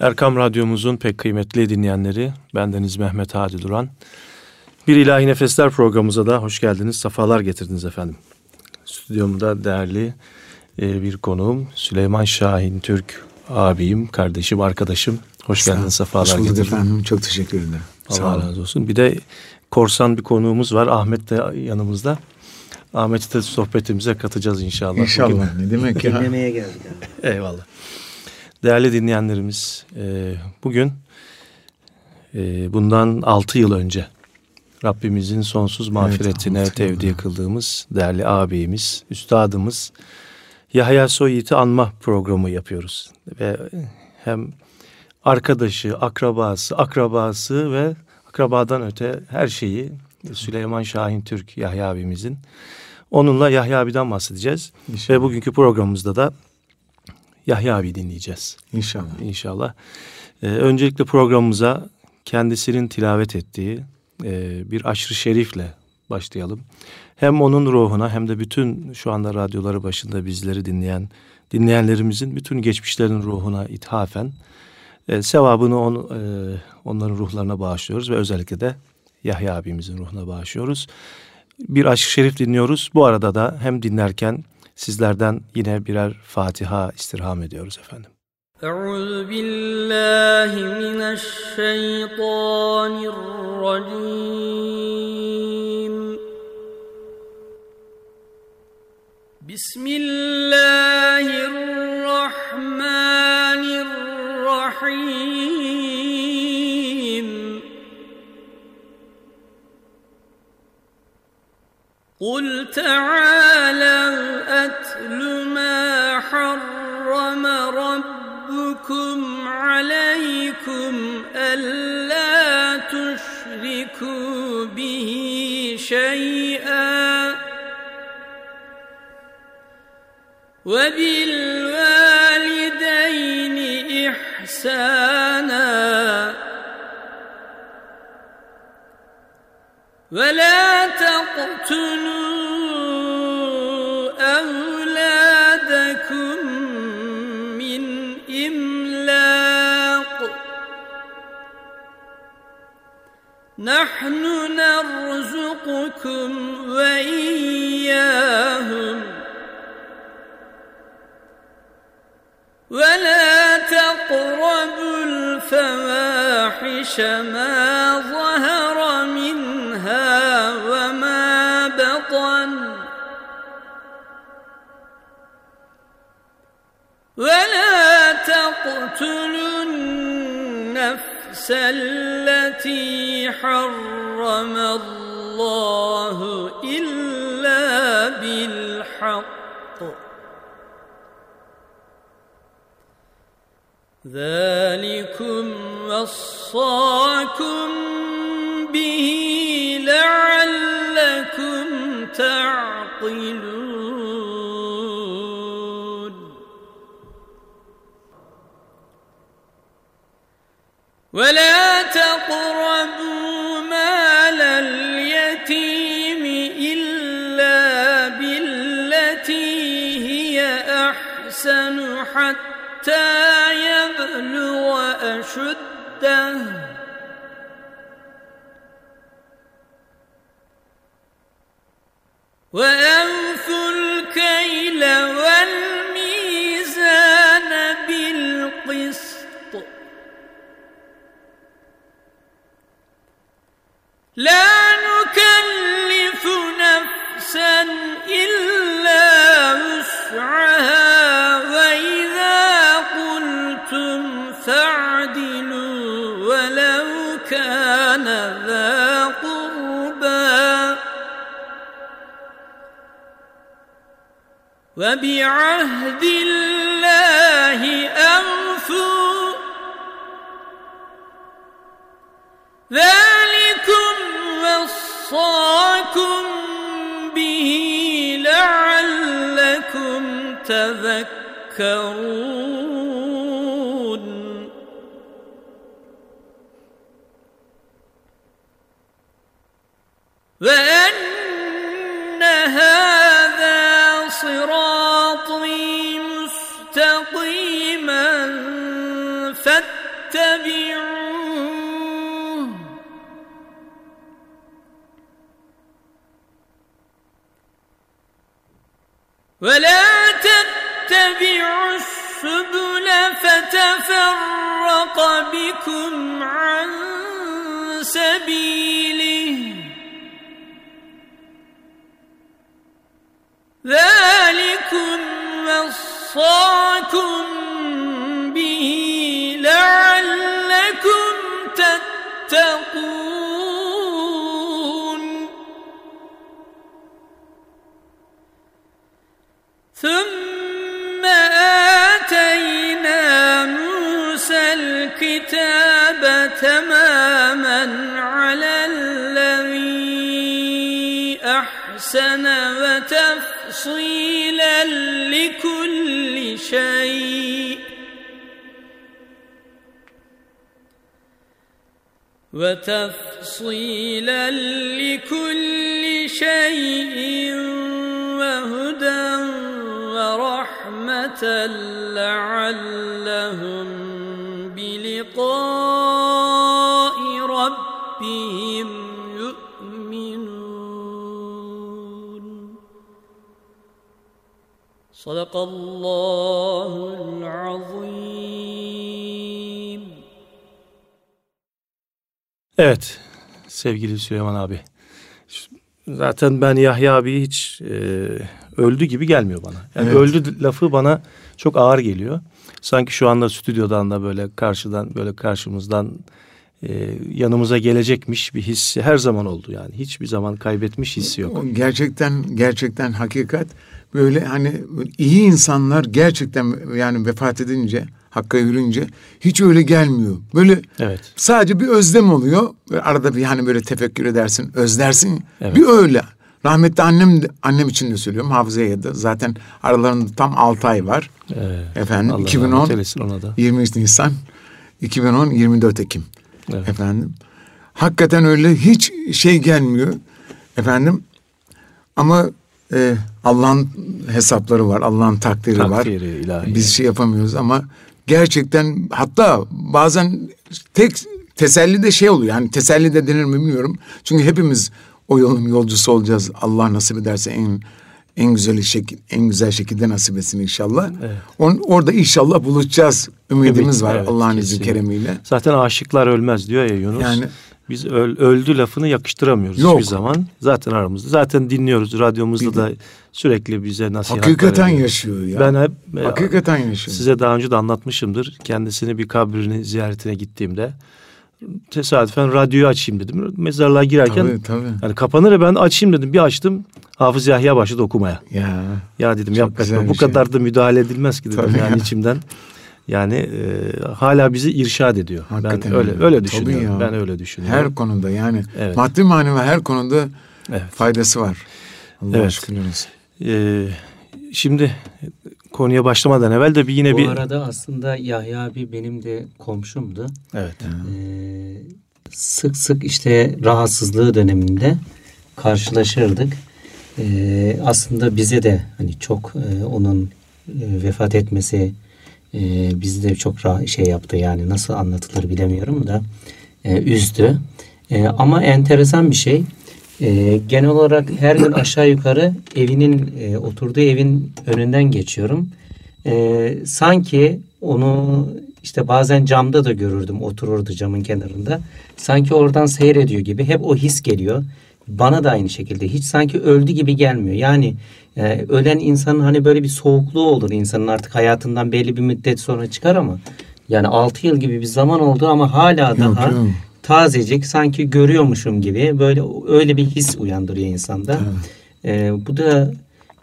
Erkam Radyomuzun pek kıymetli dinleyenleri, bendeniz Mehmet Hadi Duran. Bir İlahi Nefesler programımıza da hoş geldiniz, safalar getirdiniz efendim. Stüdyomda değerli e, bir konuğum Süleyman Şahin Türk abim, kardeşim, arkadaşım. Hoş Sağ geldiniz, safalar hoş getirdiniz. efendim, çok teşekkür ederim. Allah Sağ razı olsun. Bir de korsan bir konuğumuz var, Ahmet de yanımızda. Ahmet'i de sohbetimize katacağız inşallah. İnşallah, Bugün. ne demek ya. Dinlemeye geldik. Eyvallah. Değerli dinleyenlerimiz, e, bugün e, bundan altı yıl önce Rabbimizin sonsuz mağfiretine evet, tevdi kıldığımız değerli abimiz, üstadımız Yahya Soyit'i anma programı yapıyoruz. Ve hem arkadaşı, akrabası, akrabası ve akrabadan öte her şeyi Süleyman Şahin Türk Yahya abimizin. Onunla Yahya abiden bahsedeceğiz. İnşallah. Ve bugünkü programımızda da Yahya abi dinleyeceğiz. İnşallah. İnşallah. Ee, öncelikle programımıza kendisinin tilavet ettiği e, bir aşırı şerifle başlayalım. Hem onun ruhuna hem de bütün şu anda radyoları başında bizleri dinleyen dinleyenlerimizin bütün geçmişlerin ruhuna ithafen e, sevabını on, e, onların ruhlarına bağışlıyoruz ve özellikle de Yahya abimizin ruhuna bağışlıyoruz. Bir aşk şerif dinliyoruz. Bu arada da hem dinlerken sizlerden yine birer Fatiha istirham ediyoruz efendim. Euzu billahi mineşşeytanirracim. Bismillahirrahmanirrahim. Kul تعالوا أتل ما حرم ربكم عليكم ألا تشركوا به شيئا وبالوالدين إحسانا ولا تقتلوا نحن نرزقكم وإياهم. ولا تقربوا الفواحش ما ظهر منها وما بطن. ولا تقتلوا النفس التي حرم الله إلا بالحق. ذلكم وصاكم به لعلكم تعقلون. ولا تقربوا مال اليتيم إلا بالتي هي أحسن حتى يبلغ أشده. وأنفوا الكيل لا نكلف نفسا إلا وسعها وإذا قلتم فاعدلوا ولو كان ذا قربى. وبعهد الله أوفوا تذكرون فتفرق بكم عن سبيله. ذلكم وصاكم به لعلكم تتقون. ثم الكتاب تماما على الذي أحسن وتفصيلا لكل شيء. وتفصيلا لكل شيء وهدى ورحمة لعلهم بلقاء ربهم يؤمنون صدق الله العظيم Evet sevgili Süleyman abi. Zaten ben Yahya abi hiç e, öldü gibi gelmiyor bana. Yani Evet. öldü lafı bana çok ağır geliyor. Sanki şu anda stüdyodan da böyle karşıdan böyle karşımızdan e, yanımıza gelecekmiş bir hissi her zaman oldu yani. Hiçbir zaman kaybetmiş hissi yok. Gerçekten gerçekten hakikat böyle hani iyi insanlar gerçekten yani vefat edince hakka yürünce hiç öyle gelmiyor. Böyle Evet. sadece bir özlem oluyor. Arada bir hani böyle tefekkür edersin, özlersin. Evet. Bir öyle. Rahmetli annem annem için de söylüyorum Hafıza'ya da zaten aralarında tam 6 ay var. Evet. Efendim Allah 2010 rahmet eylesin ona da. 23 Nisan 2010 24 Ekim. Evet. Efendim. Hakikaten öyle hiç şey gelmiyor. Efendim. Ama e, Allah'ın hesapları var. Allah'ın takdiri, var. Takdiri ilahi. Biz şey yapamıyoruz ama gerçekten hatta bazen tek teselli de şey oluyor. Yani teselli de denir mi bilmiyorum. Çünkü hepimiz o yolun yolcusu olacağız. Allah nasip ederse en en güzel şekil en güzel şekilde nasip etsin inşallah. Evet. On, orada inşallah buluşacağız. Ümidimiz Ümit, var evet, Allah'ın izni keremiyle. Zaten aşıklar ölmez diyor ya Yunus. Yani- biz öl- öldü lafını yakıştıramıyoruz Yok. hiçbir zaman. Zaten aramızda. Zaten dinliyoruz. Radyomuzda da sürekli bize nasihatler Hakikaten yaşıyor ya. Ben hep e, Hakikaten yaşıyor. size daha önce de anlatmışımdır. Kendisini bir kabrini ziyaretine gittiğimde tesadüfen radyoyu açayım dedim. Mezarlığa girerken Tabii tabii. yani kapanır ya ben açayım dedim. Bir açtım. Hafız Yahya başladı okumaya. Ya. Ya dedim yapma bu şey. kadar da müdahale edilmez ki dedim Tabii yani ya. içimden. Yani e, hala bizi irşad ediyor. Hakikaten ben öyle öyle. öyle düşünüyorum. ya. Ben öyle düşünüyorum. Her konuda yani Evet. maddi manevi her konuda Evet. faydası var. Allah'a Evet. olsun. Ee, şimdi konuya başlamadan evvel de bir yine Bu bir arada aslında Yahya abi benim de komşumdu. evet. Ee, sık sık işte rahatsızlığı döneminde karşılaşırdık. Ee, aslında bize de hani çok e, onun e, vefat etmesi e, bizi de çok ra- şey yaptı yani nasıl anlatılır bilemiyorum da e, üzdü. E, ama enteresan bir şey. E, genel olarak her gün aşağı yukarı evinin e, oturduğu evin önünden geçiyorum. E, sanki onu işte bazen camda da görürdüm otururdu camın kenarında. Sanki oradan seyrediyor gibi hep o his geliyor. Bana da aynı şekilde hiç sanki öldü gibi gelmiyor. Yani e, ölen insanın hani böyle bir soğukluğu olur insanın artık hayatından belli bir müddet sonra çıkar ama yani 6 yıl gibi bir zaman oldu ama hala daha yok. Tazecik sanki görüyormuşum gibi böyle öyle bir his uyandırıyor insanda. Ee, bu da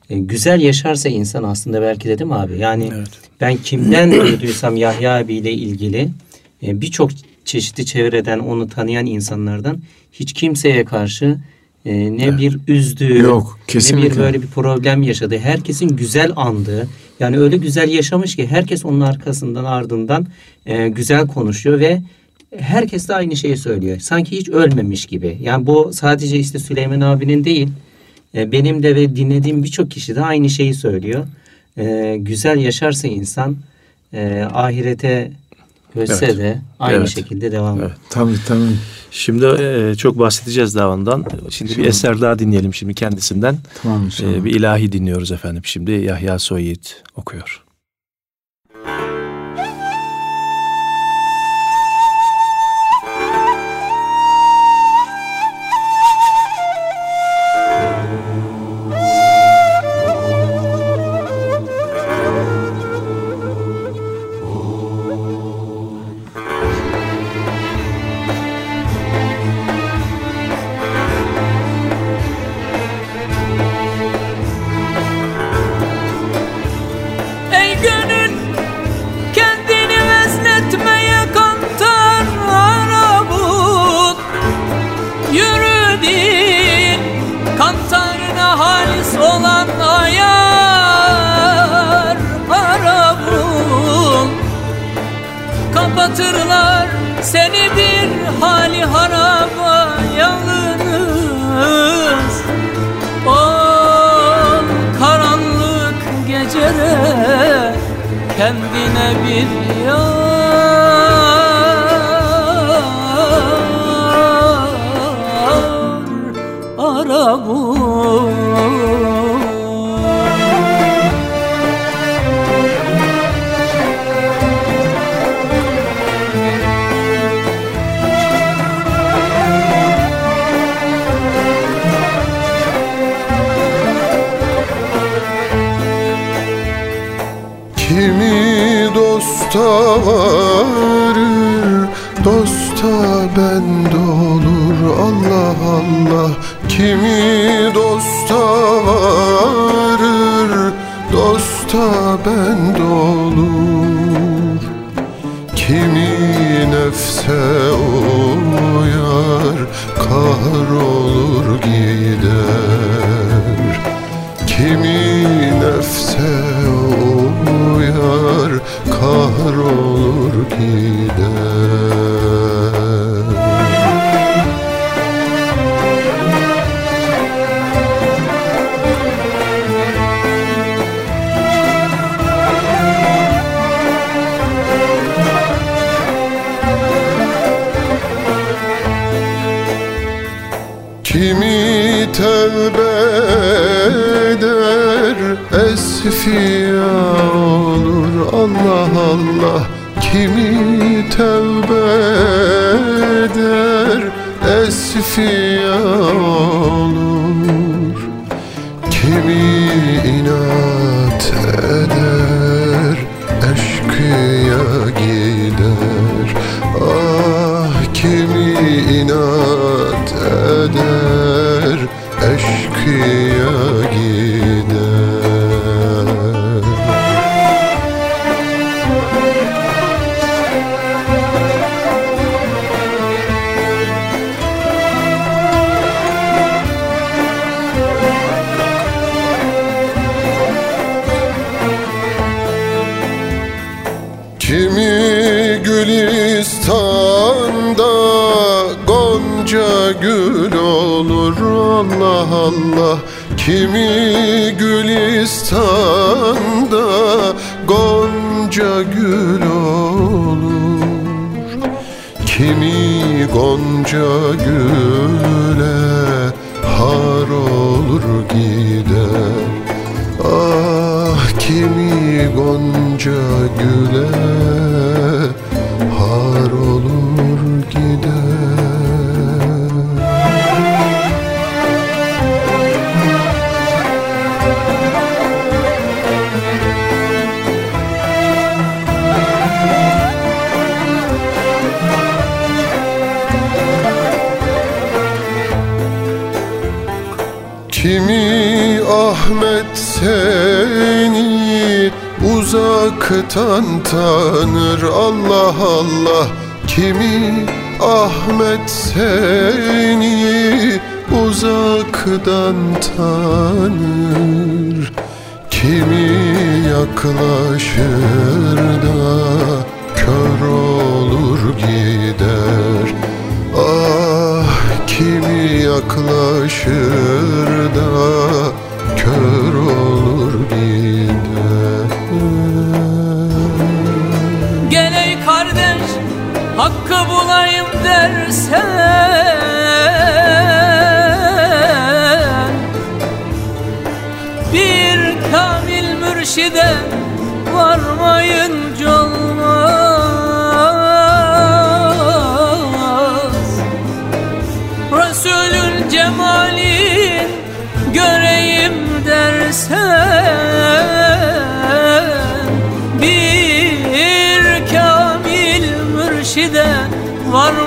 e, güzel yaşarsa insan aslında belki de değil mi abi? Yani Evet. ben kimden duyduysam Yahya abiyle ilgili e, birçok çeşitli çevreden onu tanıyan insanlardan hiç kimseye karşı e, ne bir üzdüğü Yok, ne bir kesinlikle. böyle bir problem yaşadığı herkesin güzel andığı yani öyle güzel yaşamış ki herkes onun arkasından ardından e, güzel konuşuyor ve herkes de aynı şeyi söylüyor. Sanki hiç ölmemiş gibi. Yani bu sadece işte Süleyman abinin değil, e, benim de ve dinlediğim birçok kişi de aynı şeyi söylüyor. E, güzel yaşarsa insan e, ahirete ölse evet. de aynı evet. şekilde devam ediyor. Evet. Tabii tabii. Şimdi e, çok bahsedeceğiz daha ondan. Şimdi tamam. bir eser daha dinleyelim şimdi kendisinden. Tamam, tamam. E, bir ilahi dinliyoruz efendim. Şimdi Yahya Soyit okuyor. Gülistan'da Gonca gül olur. Kimi Gonca güle har olur gider. Ah kimi Gonca güle seni uzaktan tanır. Allah Allah kimi Ahmet seni uzaktan tanır? Kimi yaklaşır da kör olur gider? Ah kimi yaklaşır da bulayım dersen Bir kamil mürşide varmayınca olmaz. Resulün cemalin göreyim dersen Bir kamil mürşide varmayınca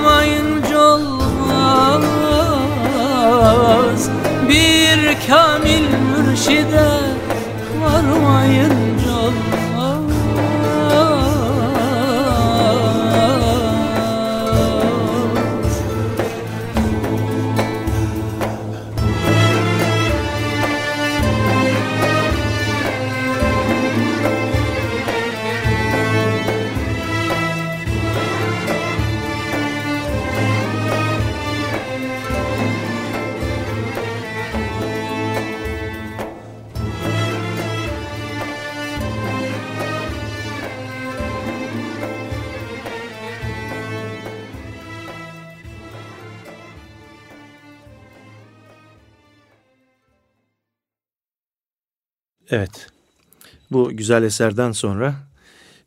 Evet. Bu güzel eserden sonra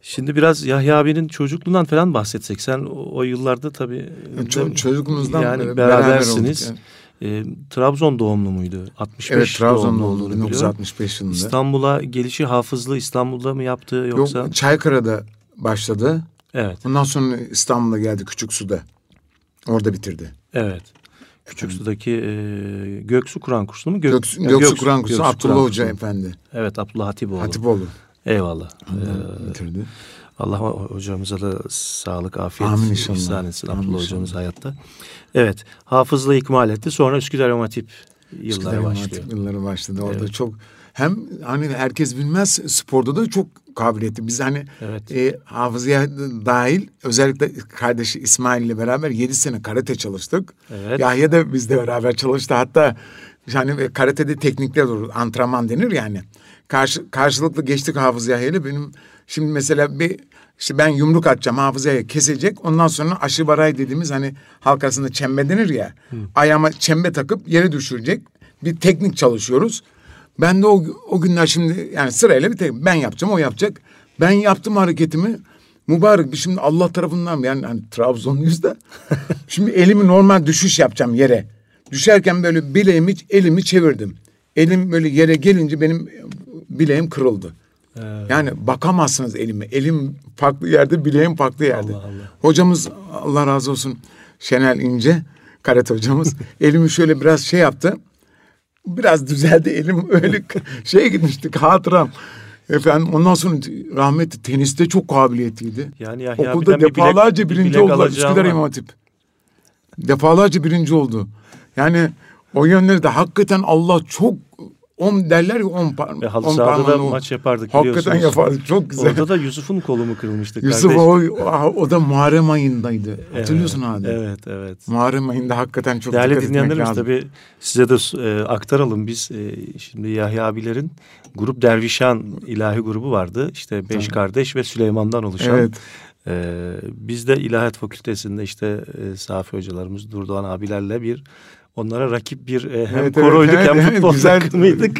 şimdi biraz Yahya abinin çocukluğundan falan bahsetsek. Sen o, o yıllarda tabii Ço- çocukluğumuzdan yani beri beraber berabersiniz. olduk E, Trabzon doğumlu muydu? 65 Evet Trabzon'da doğumlu oldu olduğunu biliyorum. 1965 yılında. İstanbul'a gelişi hafızlı İstanbul'da mı yaptı yoksa? Yok Çaykara'da başladı. Evet. Ondan sonra İstanbul'a geldi Küçük Su'da. Orada bitirdi. Evet. Küçüksu'daki e, Göksu Kur'an kursu mu? Gök, Göksu, e, Göksu Kur'an Kursu Göksu Abdullah Kur'an Hoca kursu. Efendi. Evet Abdullah Hatipoğlu. Hatipoğlu. Eyvallah. Ee, bitirdi. Allah ho- hocamıza da sağlık, afiyet Amin inşallah. ihsan etsin. Amin Abdullah inşallah. hocamız hayatta. Evet. Hafızlığı ikmal etti. Sonra Üsküdar Hatip yılları Üsküdar başlıyor. Hatip Yılları başladı. Orada Evet. çok hem hani herkes bilmez sporda da çok kabiliyetli. Biz hani Evet. e, hafızaya dahil özellikle kardeşi İsmail ile beraber yedi sene karate çalıştık. Evet. Yahya da bizle beraber çalıştı. Hatta yani e, karatede teknikler olur. Antrenman denir yani. Karşı, karşılıklı geçtik Hafız Yahya ile. Benim şimdi mesela bir işte ben yumruk atacağım Hafız Yahya kesecek. Ondan sonra aşı baray dediğimiz hani halk arasında çembe denir ya. Ayağıma çembe takıp yere düşürecek. Bir teknik çalışıyoruz. Ben de o, o günler şimdi yani sırayla bir tek ben yapacağım o yapacak. Ben yaptım hareketimi. Mübarek bir şimdi Allah tarafından yani hani Trabzonluyuz da. şimdi elimi normal düşüş yapacağım yere. Düşerken böyle bileğimi elimi çevirdim. Elim böyle yere gelince benim bileğim kırıldı. Yani bakamazsınız elime. Elim farklı yerde, bileğim farklı yerde. Allah Allah. Hocamız Allah razı olsun Şenel İnce, karate hocamız elimi şöyle biraz şey yaptı. Biraz düzeldi elim öyle şeye gitmiştik hatıram. Efendim ondan sonra rahmetli teniste çok kabiliyetliydi. Yani Yahya Okulda bir bilek- defalarca bir birinci bilek oldular Üsküdar. İmam Hatip. Defalarca birinci oldu. Yani o yönleri de hakikaten Allah çok on derler ya on, par Ve halı sahada da o- maç yapardık Hakikaten biliyorsunuz. yapardık çok güzel. Orada da Yusuf'un kolu mu kırılmıştı Yusuf kardeş? o, o da Muharrem ayındaydı. Hatırlıyorsun abi. Evet, evet. Muharrem ayında hakikaten çok Değerli dikkat dinleyenlerimiz lazım. tabii size de e, aktaralım. Biz e, şimdi Yahya abilerin grup Dervişan ilahi grubu vardı. İşte beş kardeş ve Süleyman'dan oluşan. Evet. E, biz de İlahiyat Fakültesi'nde işte e, Safi hocalarımız, Durdoğan abilerle bir onlara rakip bir e, hem Evet, koroyduk evet, hem evet, futbol güzel. takımıydık.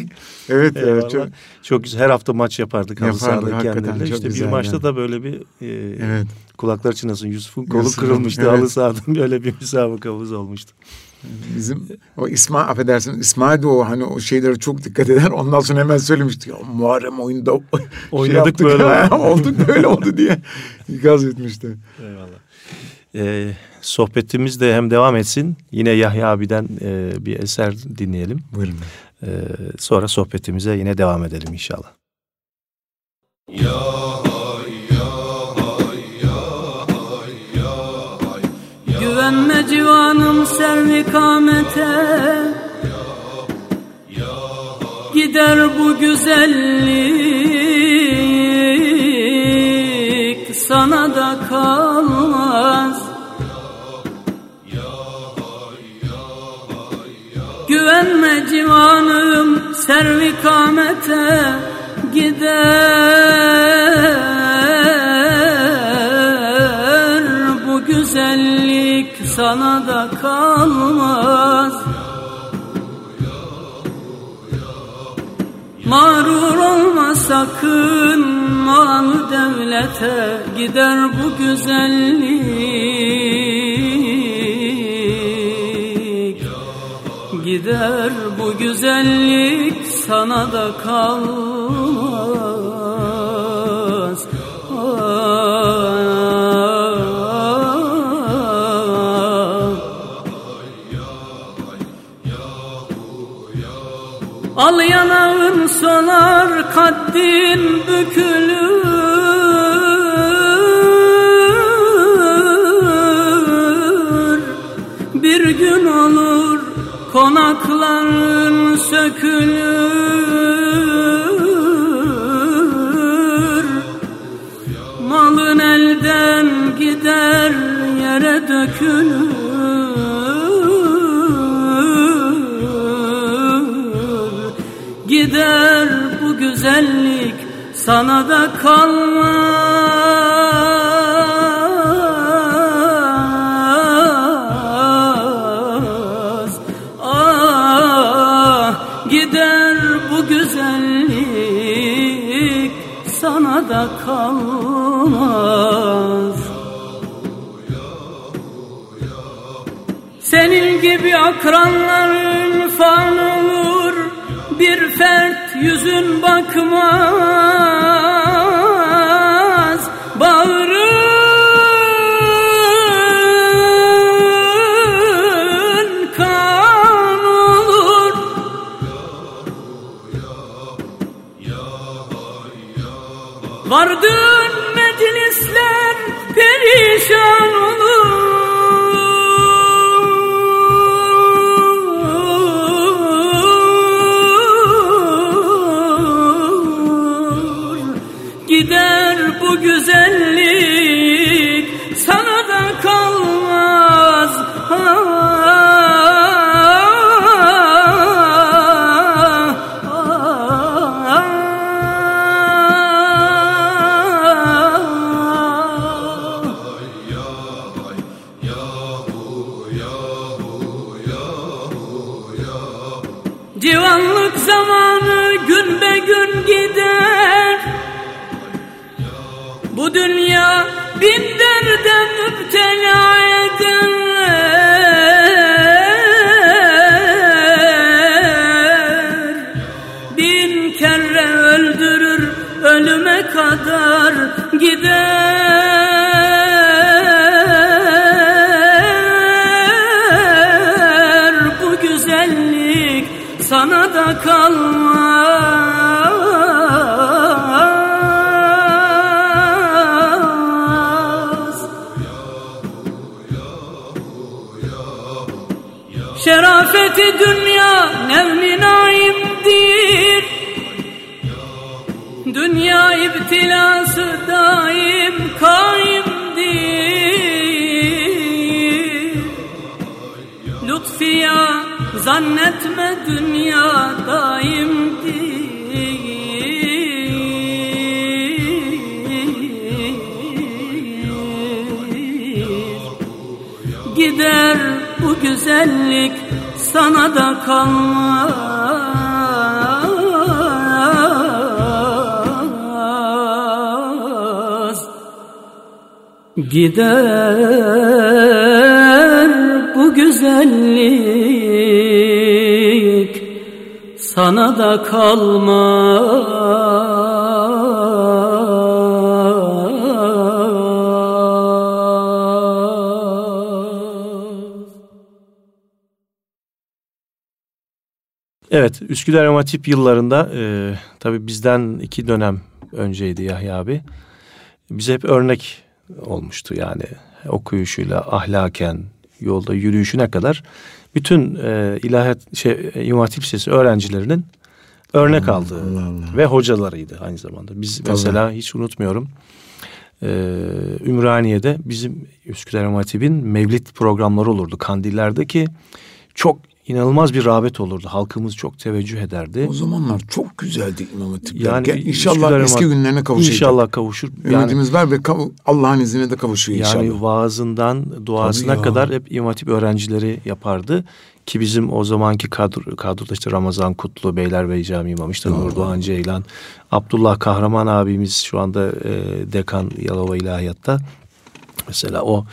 Evet, Eyvallah. evet çok, Çok güzel. Her hafta maç yapardık halı sahada kendileriyle. İşte bir maçta yani. da böyle bir e, evet. kulaklar çınlasın Yusuf'un kolu Yusuf'un, kırılmıştı. evet. Halı sahadan böyle bir müsabakamız olmuştu. Bizim o İsmail affedersin İsmail de o hani o şeylere çok dikkat eder. Ondan sonra hemen söylemişti. Ya, Muharrem oyunda şey Oynadık yaptık böyle ya, oldu." olduk böyle oldu diye ikaz etmişti. Eyvallah. Ee, sohbetimiz de hem devam etsin. Yine Yahya abiden e, bir eser dinleyelim. Buyurun. Ee, sonra sohbetimize yine devam edelim inşallah. Güvenme civanım servi kamete Gider bu güzellik Sana da kalmaz Güvenme civanım servi kamete Gider. Bu güzellik sana da kalmaz. Mağrur olma sakın mal devlete gider bu güzellik Gider bu güzellik sana da kalmaz. Al yanağın solar kaddin bükülür sökülür Malın elden gider yere dökülür. Gider bu güzellik sana da kalmaz gibi akranların fan olur. Bir fert yüzün bakmaz Gider bu güzellik sana da kalmaz. Evet, Üsküdar Ama Hatip yıllarında e, tabii bizden iki dönem önceydi Yahya abi. Bize hep örnek olmuştu yani okuyuşuyla, ahlaken, yolda yürüyüşüne kadar bütün e, ilahiyat şey İmam Hatip Lisesi öğrencilerinin örnek aldığı Allah Allah. ve hocalarıydı aynı zamanda. Biz mesela hiç unutmuyorum. e, Ümraniye'de bizim Üsküdar İmam Hatip'in mevlid programları olurdu kandillerde ki çok inanılmaz bir rağbet olurdu. Halkımız çok teveccüh ederdi. O zamanlar çok güzeldi İmam Hatipler. Yani Gel- Üsküdar inşallah İmam- eski günlerine kavuşacak. İnşallah kavuşur. Yani, Ümidimiz var ve kav- Allah'ın izniyle de kavuşuyor inşallah. yani vaazından duasına ya. kadar hep İmam Hatip öğrencileri yapardı. Ki bizim o zamanki kadro, kadroda işte Ramazan Kutlu, Beylerbeyi Camii İmamı, işte Nurdoğan Ceylan, Abdullah Kahraman abimiz şu anda e, dekan Yalova İlahiyat'ta. Mesela o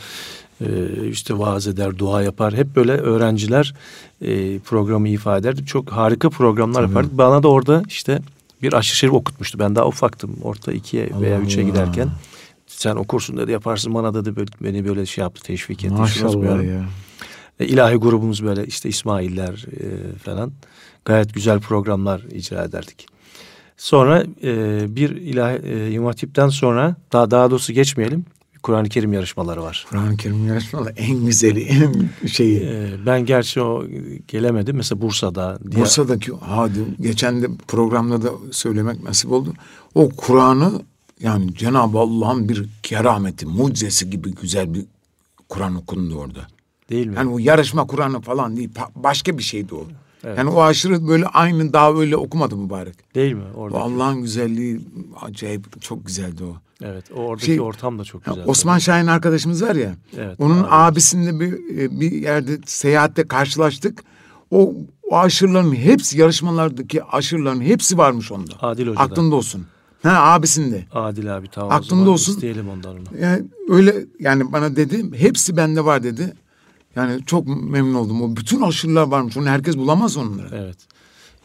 işte vaaz eder, dua yapar. Hep böyle öğrenciler e, programı ifade ederdi. Çok harika programlar yapardık. Bana da orada işte bir aşırı şerif okutmuştu. Ben daha ufaktım. Orta ikiye veya Allah üçe Allah. giderken. Sen okursun dedi yaparsın bana dedi böyle, beni böyle şey yaptı teşvik etti. Maşallah ya. E, ilahi grubumuz böyle işte İsmailler e, falan gayet güzel programlar icra ederdik. Sonra e, bir ilahi e, İmam Hatip'ten sonra daha daha doğrusu geçmeyelim. Kur'an-ı Kerim yarışmaları var. Kur'an-ı Kerim yarışmaları en güzeli, en şeyi. E, ben gerçi o gelemedim. Mesela Bursa'da. diye- Bursa'daki hadi geçen de programda da söylemek nasip oldu. O Kur'an'ı yani Cenab-ı Allah'ın bir kerameti, mucizesi gibi güzel bir Kur'an okundu orada. Değil mi? Yani o yarışma Kur'an'ı falan değil, başka bir şeydi o. Evet. Yani o aşırı böyle aynı daha öyle okumadı mübarek. Değil mi? Orada. Allah'ın güzelliği acayip çok güzeldi o. Evet. O oradaki Şey, ortam da çok güzel. Osman Şahin arkadaşımız var ya. Evet, onun abi. abisinde bir e, bir yerde seyahatte karşılaştık. O, o aşırıların hepsi yarışmalardaki aşırıların hepsi varmış onda. Adil Hoca'da. Aklında olsun. Ha abisinde. Adil abi tamam. Aklında olsun. isteyelim ondan onu. Yani öyle yani bana dedi hepsi bende var dedi. Yani çok memnun oldum. O bütün aşırılar varmış. Onu herkes bulamaz onları. Evet.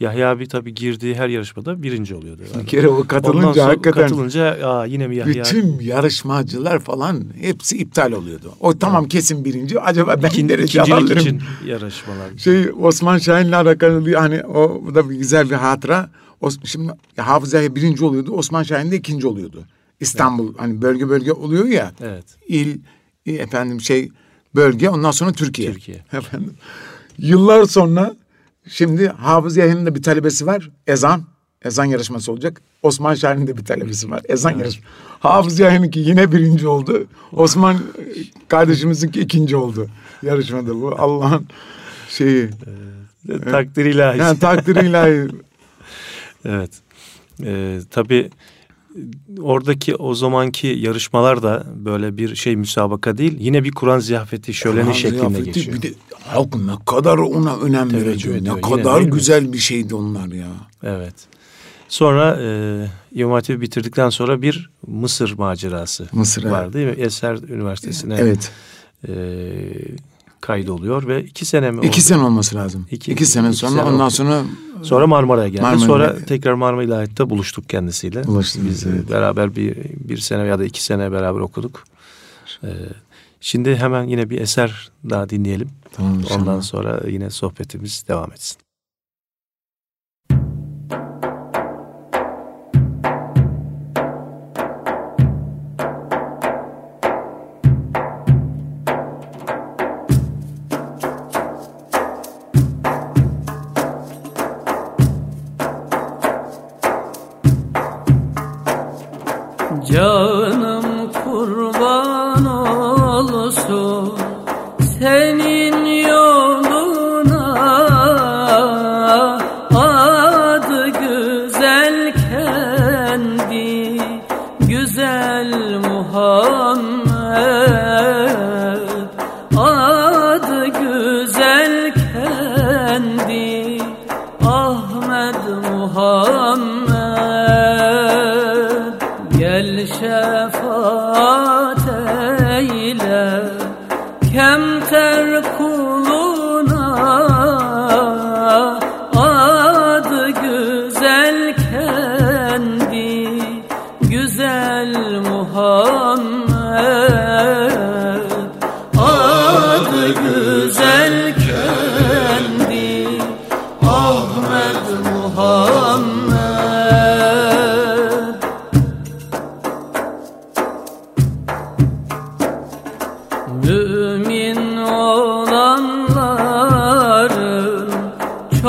Yahya abi tabii girdiği her yarışmada birinci oluyordu. Bir kere o katılınca Ondan sonra hakikaten katılınca aa, yine mi Yahya? bütün yarışmacılar falan hepsi iptal oluyordu. O tamam kesin birinci. Acaba ben İkin, derece alırım. için yarışmalar. Şey Osman Şahin'le alakalı bir hani o da bir güzel bir hatıra. O, şimdi ya, Hafız Yahya birinci oluyordu. Osman Şahin de ikinci oluyordu. İstanbul hani bölge bölge oluyor ya. Evet. İl e, efendim şey bölge ondan sonra Türkiye. Türkiye. Efendim. Yıllar sonra şimdi Hafız Yahya'nın da bir talebesi var. Ezan. Ezan yarışması olacak. Osman Şahin'in de bir talebesi var. Ezan yarışması. Hafız Yahya'nınki yine birinci oldu. Osman kardeşimizinki ikinci oldu. Yarışmada bu. Allah'ın şeyi. Takdir ilahi. Yani takdir ilahi. Evet. Ee, tabii oradaki o zamanki yarışmalar da böyle bir şey müsabaka değil. Yine bir Kur'an ziyafeti şöleni Kur'an şeklinde ziyafeti, geçiyor. Bir de halk ne kadar ona önem Teveccüh veriyor. ediyor. Ne Yine kadar değil mi? güzel bir şeydi onlar ya. Evet. Sonra e, İmam Hatip'i bitirdikten sonra bir Mısır macerası Mısır, var değil mi? Eser Üniversitesi'ne Evet. e, kaydoluyor ve iki sene mi? İki oldu? sene olması lazım. İki- İki, sene iki sonra sene ondan oldu. sonra Sonra Marmara'ya geldi. Marmara'ya Sonra geldi. tekrar Marmara İlahiyat'ta buluştuk kendisiyle. Buluştunuz, Biz evet. beraber bir, bir sene ya da iki sene beraber okuduk. Ee, şimdi hemen yine bir eser daha dinleyelim. Tamam inşallah. Ondan sonra yine sohbetimiz devam etsin.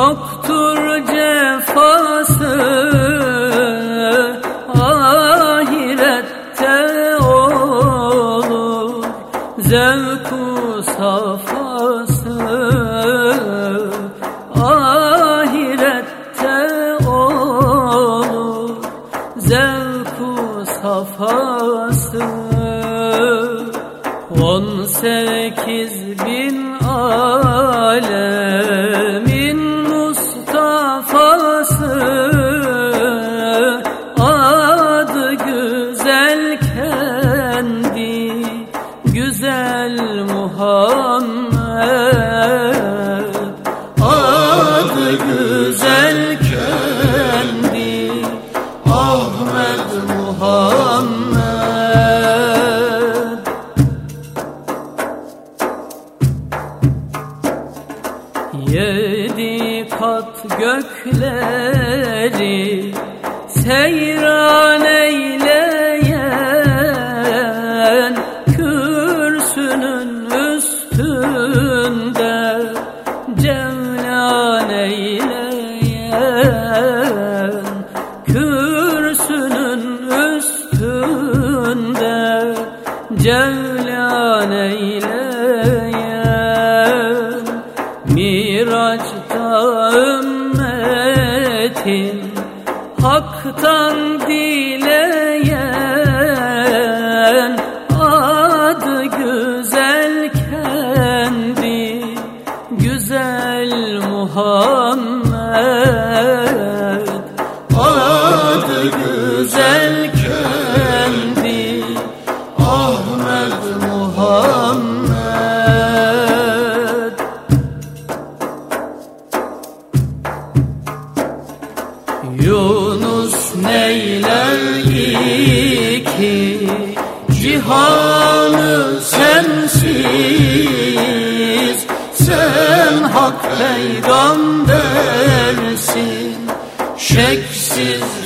Bak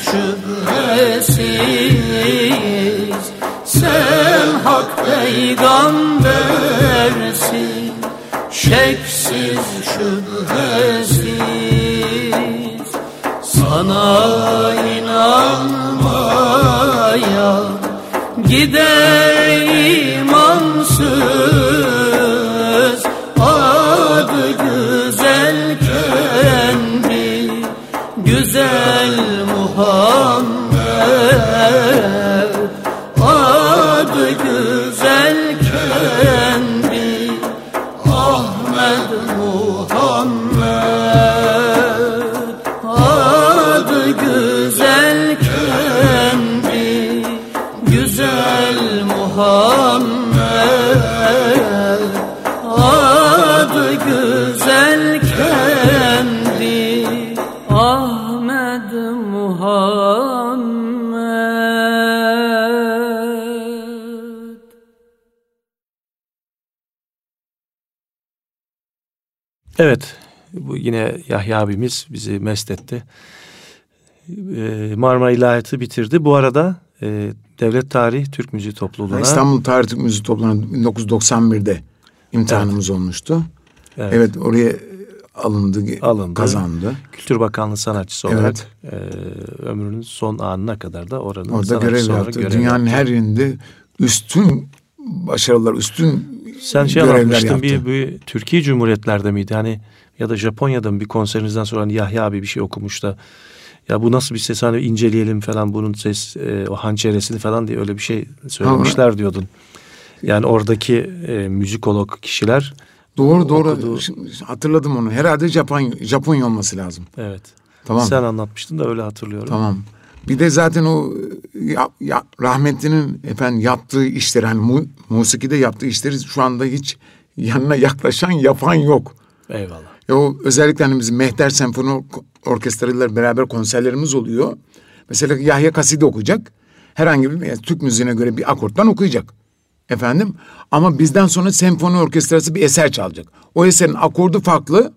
şüphesiz Sen hak peygambersin. Şeksiz şüphesiz sana inanmaya gider yine Yahya abimiz bizi mest etti. Ee, Marmara İlahiyatı bitirdi. Bu arada e, Devlet Tarih Türk Müziği Topluluğu'na... İstanbul Tarih Türk Müziği Topluluğu'na 1991'de imtihanımız olmuştu. Evet. Evet. oraya alındı, Alındı. kazandı. Kültür Bakanlığı sanatçısı Evet. olarak e, ömrünün son anına kadar da oranın Orada görev yaptı. görev Dünyanın yaptı. her yerinde üstün başarılar, üstün Sen şey görevler anlatmıştın yaptı. bir, bir Türkiye Cumhuriyetlerde miydi? Hani ya da Japonya'da mı bir konserinizden sonra hani Yahya abi bir şey okumuş da ya bu nasıl bir ses hani inceleyelim falan bunun ses e, o hançeresini falan diye öyle bir şey söylemişler diyordun. Yani oradaki e, müzikolog kişiler Doğru doğru. okuduğu- Şimdi hatırladım onu. Herhalde Japon Japonya olması lazım. evet. Tamam. Sen anlatmıştın da öyle hatırlıyorum. Tamam. Bir de zaten o ya, ya, rahmetlinin efendim yaptığı işleri hani mu, musikide yaptığı işleri şu anda hiç yanına yaklaşan yapan yok. Eyvallah. Ya o özellikle hani bizim Mehter Senfoni Or- Orkestrası'yla beraber konserlerimiz oluyor. Mesela Yahya Kaside okuyacak. Herhangi bir yani Türk müziğine göre bir akorttan okuyacak. Efendim ama bizden sonra senfoni orkestrası bir eser çalacak. O eserin akordu farklı.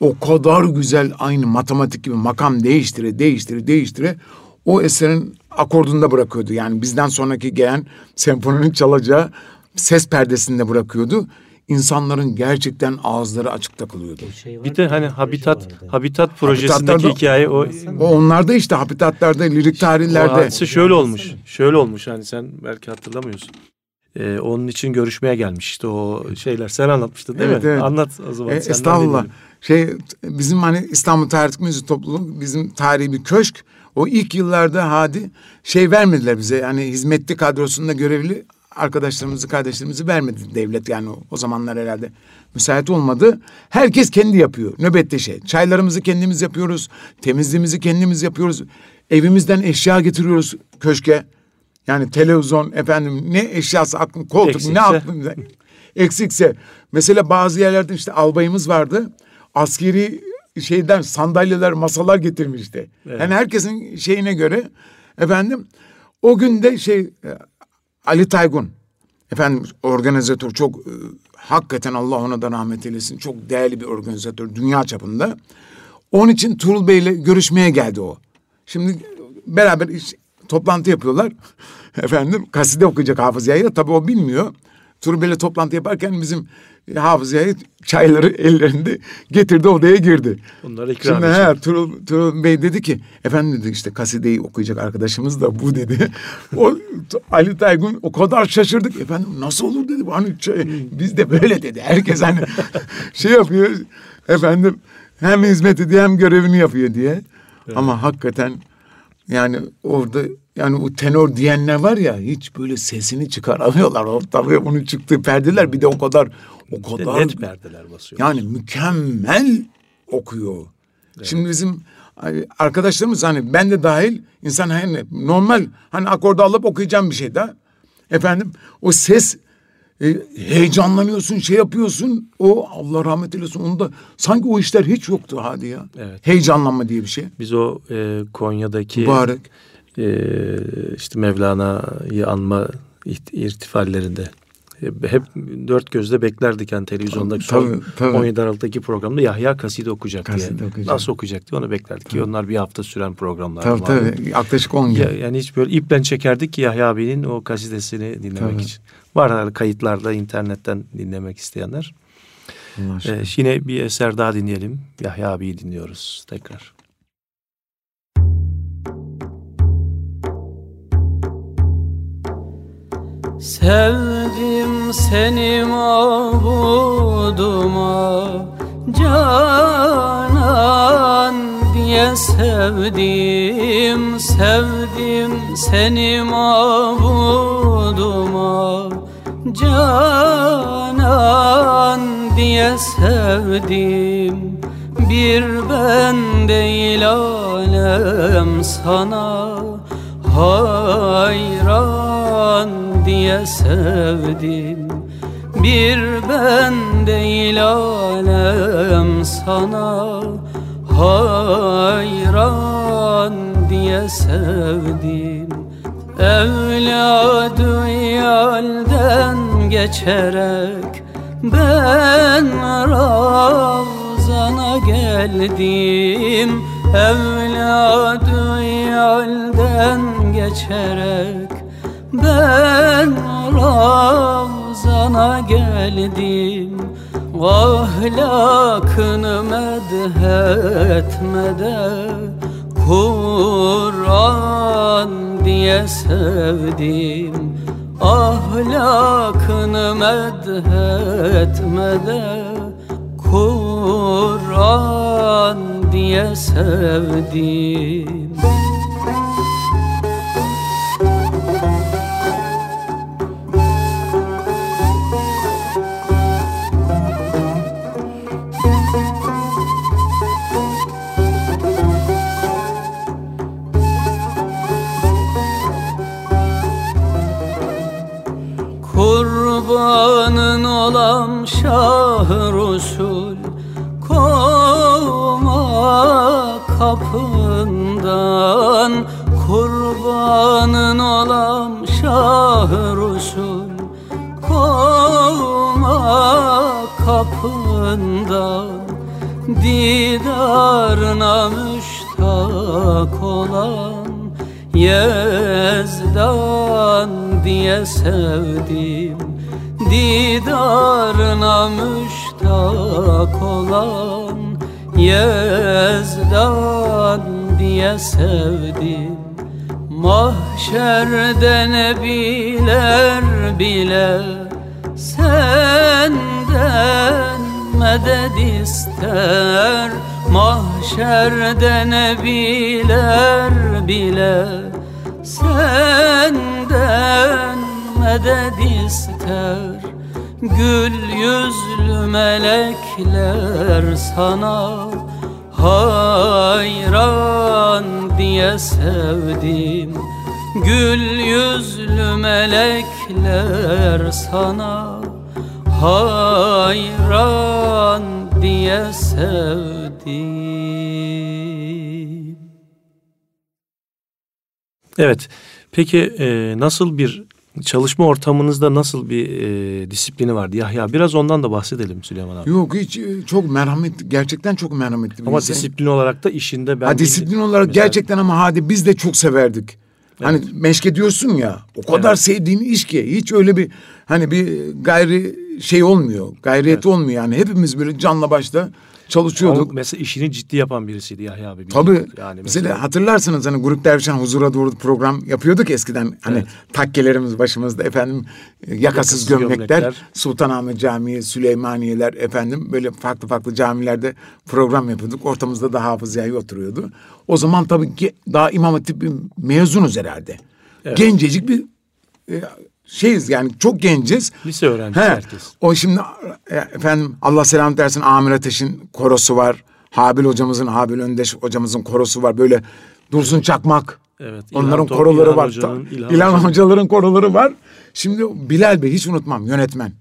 O kadar güzel aynı matematik gibi makam değiştire değiştire değiştire o eserin akordunda bırakıyordu. Yani bizden sonraki gelen senfoninin çalacağı ses perdesinde bırakıyordu. İnsanların gerçekten ağızları açık takılıyordu. Şey var Bir de hani Habitat vardı. Habitat projesindeki Habitatlarda- hikaye o O onlarda işte habitatlarda, lirik O tarihlerde. hadise şöyle olmuş. Şöyle olmuş hani sen belki hatırlamıyorsun. Ee, onun için görüşmeye gelmiş işte o şeyler. Sen anlatmıştın değil Evet, mi? evet. Anlat o zaman. E, estağfurullah. Şey bizim hani İstanbul Tarih Müziği Topluluğu bizim tarihi bir köşk. O ilk yıllarda hadi şey vermediler bize. Yani hizmetli kadrosunda görevli arkadaşlarımızı, kardeşlerimizi vermedi devlet yani o, o zamanlar herhalde müsait olmadı. Herkes kendi yapıyor nöbette şey. Çaylarımızı kendimiz yapıyoruz, temizliğimizi kendimiz yapıyoruz. Evimizden eşya getiriyoruz köşke. Yani televizyon efendim ne eşyası aklım koltuk Eksikse. ne aklımda eksikse. Mesela bazı yerlerde işte albayımız vardı. Askeri şeyden sandalyeler, masalar getirmişti. Yani herkesin şeyine göre efendim o gün de şey e, Ali Taygun efendim organizatör çok e, hakikaten Allah ona da rahmet eylesin. Çok değerli bir organizatör dünya çapında. Onun için Tuğrul Bey'le görüşmeye geldi o. Şimdi beraber iş, toplantı yapıyorlar. Efendim kaside okuyacak Hafız Yahya. Tabii o bilmiyor. Tuğrul Bey'le toplantı yaparken bizim Hafız Yahya çayları ellerinde getirdi odaya girdi. Bunları ikram Şimdi he, Tuğrul, Tuğrul Bey dedi ki efendim dedi işte kasideyi okuyacak arkadaşımız da bu dedi. o Ali Taygun o kadar şaşırdık. Efendim nasıl olur dedi. Hani çay- biz de böyle dedi. Herkes hani şey yapıyor efendim hem hizmet ediyor hem görevini yapıyor diye. Ama hakikaten yani orada yani o tenor diyenler var ya hiç böyle sesini çıkaramıyorlar. O tabii onun çıktığı perdeler bir de o kadar o kadar net perdeler basıyor. yani mükemmel okuyor. Şimdi bizim arkadaşlarımız hani ben de dahil insan hani normal hani akorda alıp okuyacağım bir şey de efendim o ses e, heyecanlanıyorsun şey yapıyorsun o Allah rahmet eylesin onda sanki o işler hiç yoktu hadi ya. Evet. Heyecanlanma diye bir şey. Biz o e, Konya'daki Mübarek. E, işte Mevlana'yı anma irtifallerinde hep dört gözle beklerdik yani televizyondaki son Tabii, tabii. 17 Aralık'taki programda Yahya kaside okuyacak Kaside diye. okuyacak. Nasıl okuyacak diye onu beklerdik ki onlar bir hafta süren programlar. Tabii tabii yaklaşık 10 Ya, gün. yani hiç böyle iple çekerdik ki Yahya abinin o kasidesini dinlemek Tabii. için. Var kayıtlarda internetten dinlemek isteyenler. Ee, yine bir eser daha dinleyelim. Yahya abiyi dinliyoruz tekrar. Sevdim seni mabuduma Canan diye sevdim. Sevdim seni mabuduma Canan diye sevdim. Bir ben değil alem sana hayran diye sevdim. Bir ben değil alem sana hayran diye sevdim. Evladı yalden geçerek ben Ravzana geldim. Evladı yalden geçerek Ben Ravzana geldim Ahlakını medhetmede Kur'an diye sevdim Ahlakını medhetmede Kur'an diye sevdim melekler sana hayran diye sevdim Gül yüzlü melekler sana hayran diye sevdim. Evet. Peki e, nasıl bir çalışma ortamınızda nasıl bir e, disiplini vardı Yahya? Biraz ondan da bahsedelim Süleyman abi. Yok hiç e, çok merhametli gerçekten çok merhametli bir Ama insan. disiplin olarak da işinde ben... ha, disiplin olarak Mesela- gerçekten ama hadi biz de çok severdik. Hani meşke diyorsun ya o kadar Evet. sevdiğin iş ki hiç öyle bir hani bir gayri şey olmuyor. Gayriyet olmuyor yani hepimiz böyle canla başla çalışıyorduk. Ama mesela işini ciddi yapan birisiydi Yahya abi. Tabii. Yani mesela, mesela, hatırlarsınız hani Grup Dervişan Huzura Doğru program yapıyorduk eskiden. Hani Evet. takkelerimiz başımızda efendim e, yakasız, Yakasız gömlekler, gömlekler. Sultanahmet Camii, Süleymaniyeler efendim böyle farklı farklı camilerde program yapıyorduk. Ortamızda da Hafız Yahya oturuyordu. O zaman tabii ki daha İmam Hatip mezunuz herhalde. Gencecik bir e, şeyiz yani çok genciz. Lise öğrencisi herkes. O şimdi e, efendim Allah selam dersin Amir Ateş'in korosu var. Habil hocamızın, Habil Öndeş hocamızın korosu var. Böyle Dursun Çakmak. Evet, İlhan Onların Top- koroları İlhan var. Hoca'nın, İlhan, İlhan Hoca'nın. hocaların koroları var. Şimdi Bilal Bey hiç unutmam yönetmen.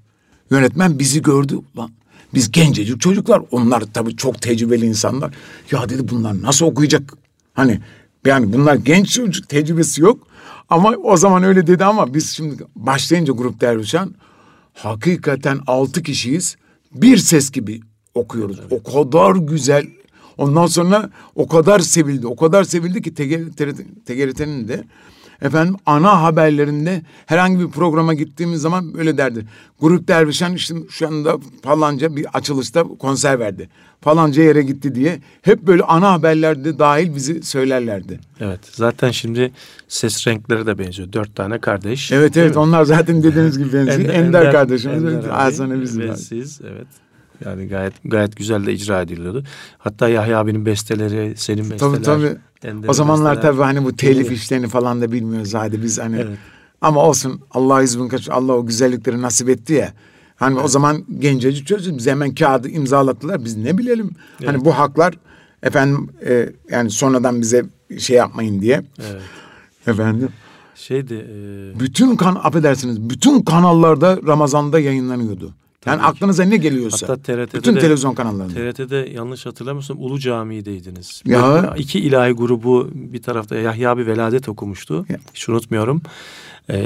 Yönetmen bizi gördü. Lan biz gencecik çocuklar. Onlar tabii çok tecrübeli insanlar. Ya dedi bunlar nasıl okuyacak? Hani yani bunlar genç çocuk tecrübesi yok. Ama o zaman öyle dedi ama biz şimdi başlayınca Grup Dervişan hakikaten altı kişiyiz. Bir ses gibi okuyoruz. O kadar güzel. Ondan sonra o kadar sevildi. O kadar sevildi ki TGRT'nin de efendim ana haberlerinde herhangi bir programa gittiğimiz zaman böyle derdi. Grup Dervişan işte şu anda falanca bir açılışta konser verdi. Falanca yere gitti diye hep böyle ana haberlerde dahil bizi söylerlerdi. Evet. Zaten şimdi ses renkleri de benziyor. Dört tane kardeş. Evet evet mi? onlar zaten dediğiniz gibi benziyor. Ender, kardeşimiz, Ender abi Hasan bizim. ve siz evet. Yani gayet gayet güzel de icra ediliyordu. Hatta Yahya abinin besteleri, senin besteler. Tabii tabii. Ender'in O zamanlar tabii hani bu telif Yeni- işlerini falan da bilmiyoruz hadi biz hani. Evet. Ama olsun Allah izin kaç Allah o güzellikleri nasip etti ya. Hani o zaman gencecik çocuk biz hemen kağıdı imzalattılar. Biz ne bilelim. Hani bu haklar efendim e, yani sonradan bize şey yapmayın diye. Evet. Efendim Şeydi e, bütün kan affedersiniz bütün kanallarda Ramazan'da yayınlanıyordu. Yani aklınıza ne geliyorsa. Hatta TRT'de bütün de- televizyon kanallarında. TRT'de yanlış hatırlamıyorsam Ulu Camii'deydiniz. Ya. Böyle iki ilahi grubu bir tarafta Yahya abi veladet okumuştu. Ya. Hiç unutmuyorum. Ee,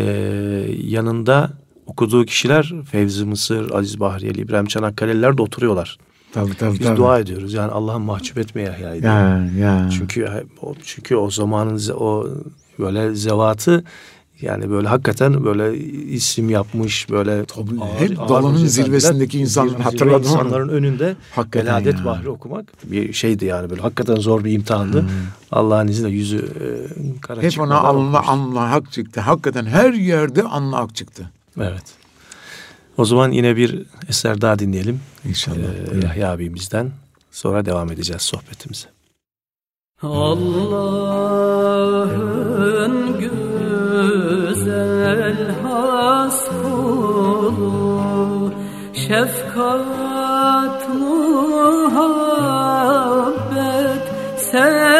yanında okuduğu kişiler Fevzi Mısır, Aziz Bahriyeli, İbrahim Çanakkale'liler de oturuyorlar. Tabii tabii Biz tabii. dua ediyoruz. Yani Allah'ım mahcup etme Yahya'yı. Ya ya. Çünkü çünkü o zamanın o böyle zevatı yani böyle hakikaten böyle isim yapmış böyle Tabii, hep dalının hoca zirvesindeki efendiler, insanlar, zirve hatırladım onu. insanların önünde Hakikaten veladet bahri okumak bir şeydi yani böyle hakikaten zor bir imtihandı. Allah'ın izniyle yüzü e, kara Hmm. Hep ona Allah okumuştu. Allah hak çıktı. Hakikaten her yerde Allah hak çıktı. Evet. O zaman yine bir eser daha dinleyelim. İnşallah. Ee, Yahya abimizden. Sonra devam edeceğiz sohbetimize. Allah'ın güzel Şefkat muhabbet sembolü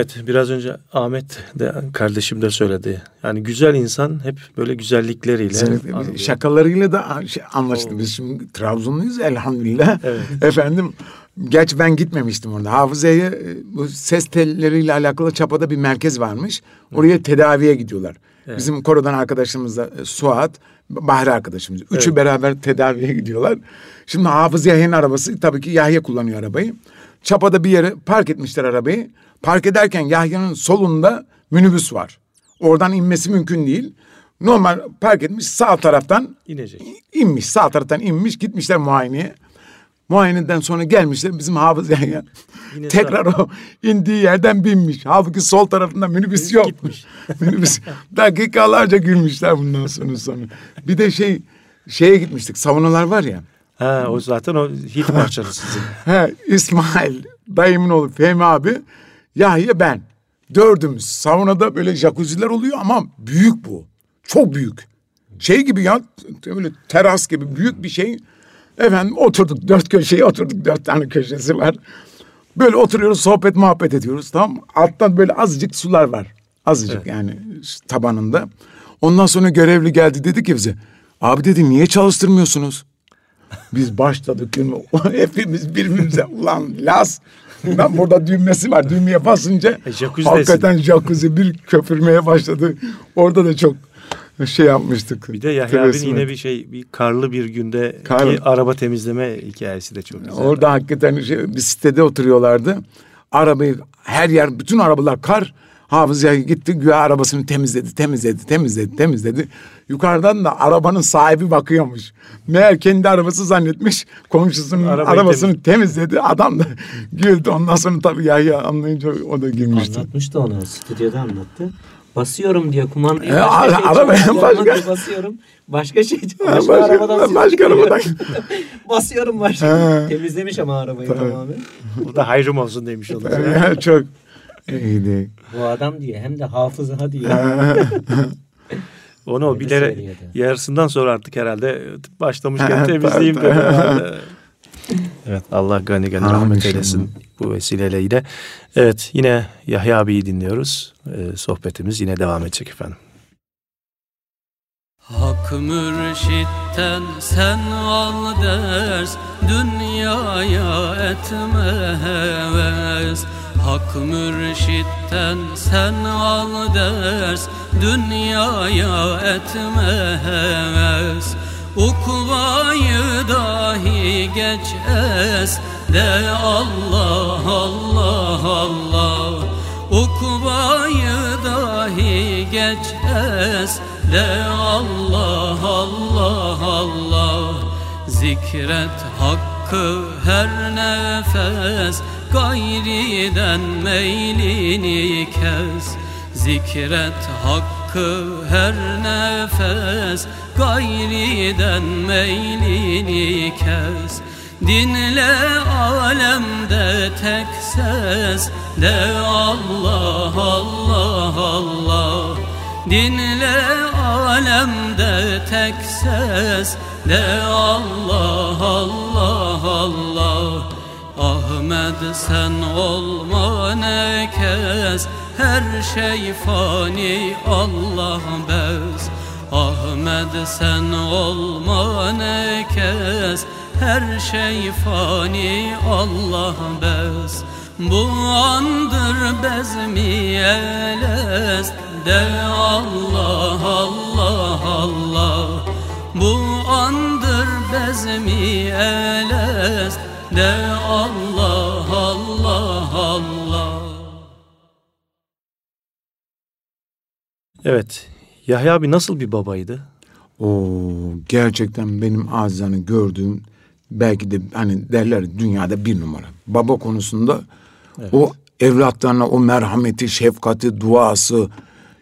Evet biraz önce Ahmet de kardeşim de söyledi. Yani güzel insan hep böyle güzellikleriyle. Güzellikle, anılıyor. şakalarıyla da şey anlaştık. Biz şimdi Trabzonluyuz elhamdülillah. Evet. Efendim Gerçi ben gitmemiştim orada. Hafızaya bu ses telleriyle alakalı Çapa'da bir merkez varmış. Oraya tedaviye gidiyorlar. Bizim korodan arkadaşımız da e, Suat, Bahri arkadaşımız. Üçü beraber tedaviye gidiyorlar. Şimdi Hafız Yahya'nın arabası tabii ki Yahya kullanıyor arabayı. Çapa'da bir yere park etmişler arabayı. Park ederken Yahya'nın solunda minibüs var. Oradan inmesi mümkün değil. Normal park etmiş sağ taraftan İnecek. inmiş. Sağ taraftan inmiş gitmişler muayeneye. Muayeneden sonra gelmişler bizim hafız Yahya. Yine Tekrar o indiği yerden binmiş. Halbuki sol tarafında minibüs yok. gitmiş. minibüs. Dakikalarca gülmüşler bundan sonra sonra. Bir de şey şeye gitmiştik. Savunalar var ya. Ha, o zaten o hit parçası sizin. He, İsmail dayımın oğlu Fehmi abi Yahya ben. Dördümüz saunada böyle jacuzziler oluyor ama büyük bu. Çok büyük. Şey gibi ya böyle teras gibi büyük bir şey. Efendim oturduk dört köşeye oturduk dört tane köşesi var. Böyle oturuyoruz sohbet muhabbet ediyoruz tamam mı? Alttan böyle azıcık sular var. Azıcık yani tabanında. Ondan sonra görevli geldi dedi ki bize. Abi dedi niye çalıştırmıyorsunuz? Biz başladık gün hepimiz birbirimize ulan Las Lan burada düğmesi var düğmeye basınca E, jacuzzi hakikaten jacuzzi bir köpürmeye başladı. Orada da çok şey yapmıştık. Bir de Yahya Tebessüm yine bir şey bir karlı bir günde Karlı. araba temizleme hikayesi de çok güzel. Orada hakikaten şey, bir sitede oturuyorlardı. Arabayı her yer bütün arabalar kar. Hafız Yahya gitti güya arabasını temizledi, temizledi, temizledi, temizledi. Yukarıdan da arabanın sahibi bakıyormuş. Meğer kendi arabası zannetmiş. Komşusunun Arabayı arabasını temizledi. Adam da güldü. Ondan sonra tabii Yahya anlayınca o da gülmüştü. Anlatmıştı onu stüdyoda anlattı. Basıyorum diye kumandayı E, başka şey arabaya başka- basıyorum. Başka şey başka, başka- arabadan başka arabadan. basıyorum başka. Temizlemiş ama arabayı tamamen. Bu da hayrım olsun demiş olur. çok iyiydi. Bu adam diye hem de hafıza diye. Onu o bilerek yarısından sonra artık herhalde başlamışken temizleyeyim dedi. evet Allah gani gani Amin rahmet eylesin bu vesileyle yine. Evet yine Yahya abiyi dinliyoruz. Ee, sohbetimiz yine devam edecek efendim. Hak mürşitten sen al ders Dünyaya etme heves Hak mürşitten sen al ders Dünyaya etme heves Ukbayı dahi geç es De Allah Allah Allah. Ukbayı dahi geç es De Allah Allah Allah. Zikret hakkı her nefes Gayriden meylini kes. Zikret hakkı her nefes Gayriden meylini kes. Dinle alemde tek ses De Allah Allah Allah. Dinle alemde tek ses De Allah Allah Allah. Ahmet sen olma ne kez. Her şey fani Allah bez. Ahmet sen olma ne kez. Her şey fani Allah bez. Bu andır bezmi elest De Allah Allah Allah. Bu andır bezmi elest De Allah Allah Allah Evet Yahya abi nasıl bir babaydı? Oo, gerçekten benim acizane gördüğüm belki de hani derler dünyada bir numara. Baba konusunda o evlatlarına o merhameti, şefkati, duası.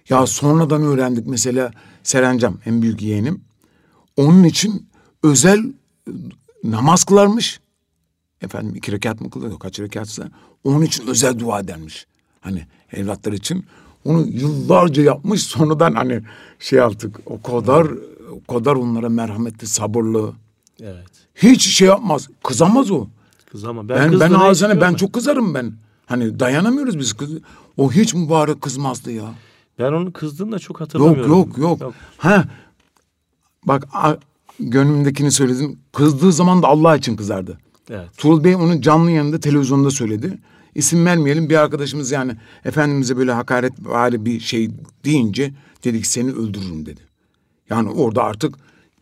Ya sonradan öğrendik mesela Serencam en büyük yeğenim. Onun için özel namaz kılarmış. Efendim iki rekat mı kılıyor kaç rekatsa. Onun için özel dua edermiş. Hani evlatlar için. Onu yıllarca yapmış sonradan hani şey yaptık. O kadar o kadar onlara merhametli, sabırlı. Evet. Hiç şey yapmaz. Kızamaz o. Kız ama Ben ben, hiç ağzına ben çok kızarım ben. Hani dayanamıyoruz biz kız. O hiç mübarek kızmazdı ya. Ben onun kızdığını da çok Yok hatırlamıyorum. yok yok. Ha bak gönlümdekini söyledim. Kızdığı zaman da Allah için kızardı. Evet. Tuğrul Bey onu canlı yayında televizyonda söyledi. İsim vermeyelim bir arkadaşımız yani Efendimiz'e böyle hakaret vari bir şey deyince dedi ki seni öldürürüm dedi. Yani orada artık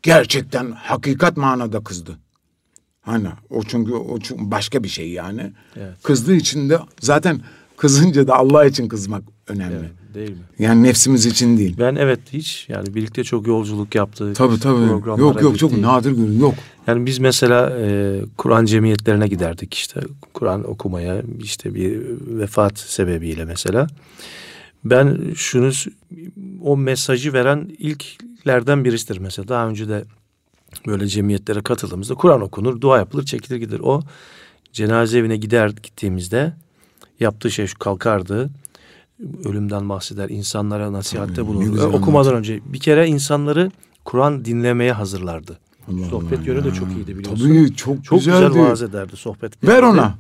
gerçekten hakikat manada kızdı. Hani o çünkü o çünkü başka bir şey yani. Evet. Kızdığı için de zaten kızınca da Allah için kızmak önemli. Evet, değil mi? Yani nefsimiz için değil. Ben evet hiç yani birlikte çok yolculuk yaptık. Tabii tabii. Yok yok çok nadir görüyorum. Yok. Yani biz mesela e, Kur'an cemiyetlerine giderdik işte Kur'an okumaya işte bir vefat sebebiyle mesela. Ben şunu o mesajı veren ilklerden birisidir mesela. Daha önce de böyle cemiyetlere katıldığımızda Kur'an okunur, dua yapılır, çekilir gider. O cenaze evine gider gittiğimizde yaptığı şey şu kalkardı. Ölümden bahseder, insanlara nasihatte bulunur. Okumadan önce bir kere insanları Kur'an dinlemeye hazırlardı. Allah Sohbet Allah yönü de ya. çok iyiydi biliyorsun. Tabii çok, çok güzeldi. güzel vaaz ederdi sohbet. Ver ona.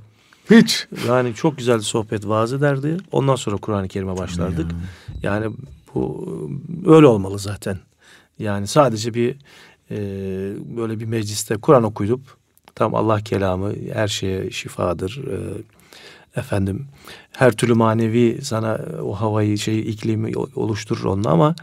Hiç. Yani çok güzel sohbet vaaz ederdi. Ondan sonra Kur'an-ı Kerim'e başlardık. Yani bu öyle olmalı zaten. Yani sadece bir e, böyle bir mecliste Kur'an okuyup tam Allah kelamı her şeye şifadır. E, efendim her türlü manevi sana o havayı şey iklimi oluşturur onunla ama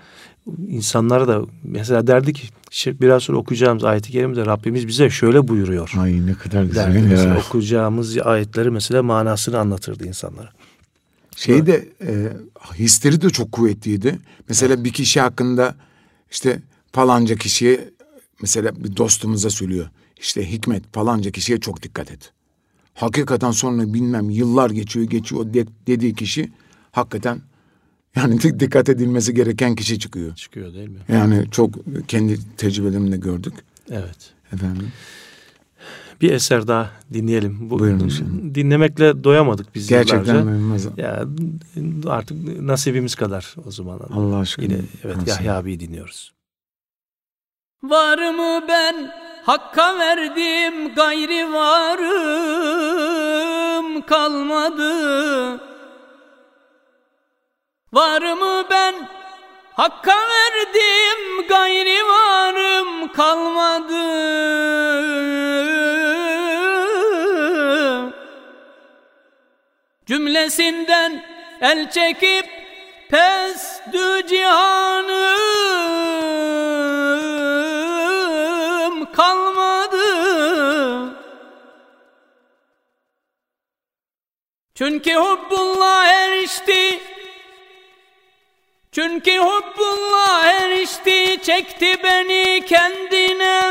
insanlara da mesela derdi ki biraz sonra okuyacağımız ayeti kerimde Rabbimiz bize şöyle buyuruyor. Ay ne kadar Derdi güzel mesela ya. okuyacağımız ayetleri mesela manasını anlatırdı insanlara. Şey de e, hisleri de çok kuvvetliydi. Mesela bir kişi hakkında işte falanca kişiye mesela bir dostumuza söylüyor. İşte Hikmet falanca kişiye çok dikkat et. Hakikaten sonra bilmem yıllar geçiyor geçiyor o de- dediği kişi hakikaten yani dik- dikkat edilmesi gereken kişi çıkıyor. Çıkıyor değil mi? Yani çok kendi tecrübelerimle gördük Evet. efendim. Bir eser daha dinleyelim. Bu, Buyurun inşallah. Dinlemekle doyamadık biz Gerçekten yıllarca. memnunuz. Ya artık nasibimiz kadar o zaman. Allah aşkına. Yine evet Nasıl? Yahya abiyi dinliyoruz. Var mı ben Hakka verdim gayri varım kalmadı. Var mı ben Hakka verdim gayri varım kalmadı. Cümlesinden el çekip pestü cihanım Çünkü hubbullah erişti. Çünkü hubbullah erişti. Çekti beni kendine.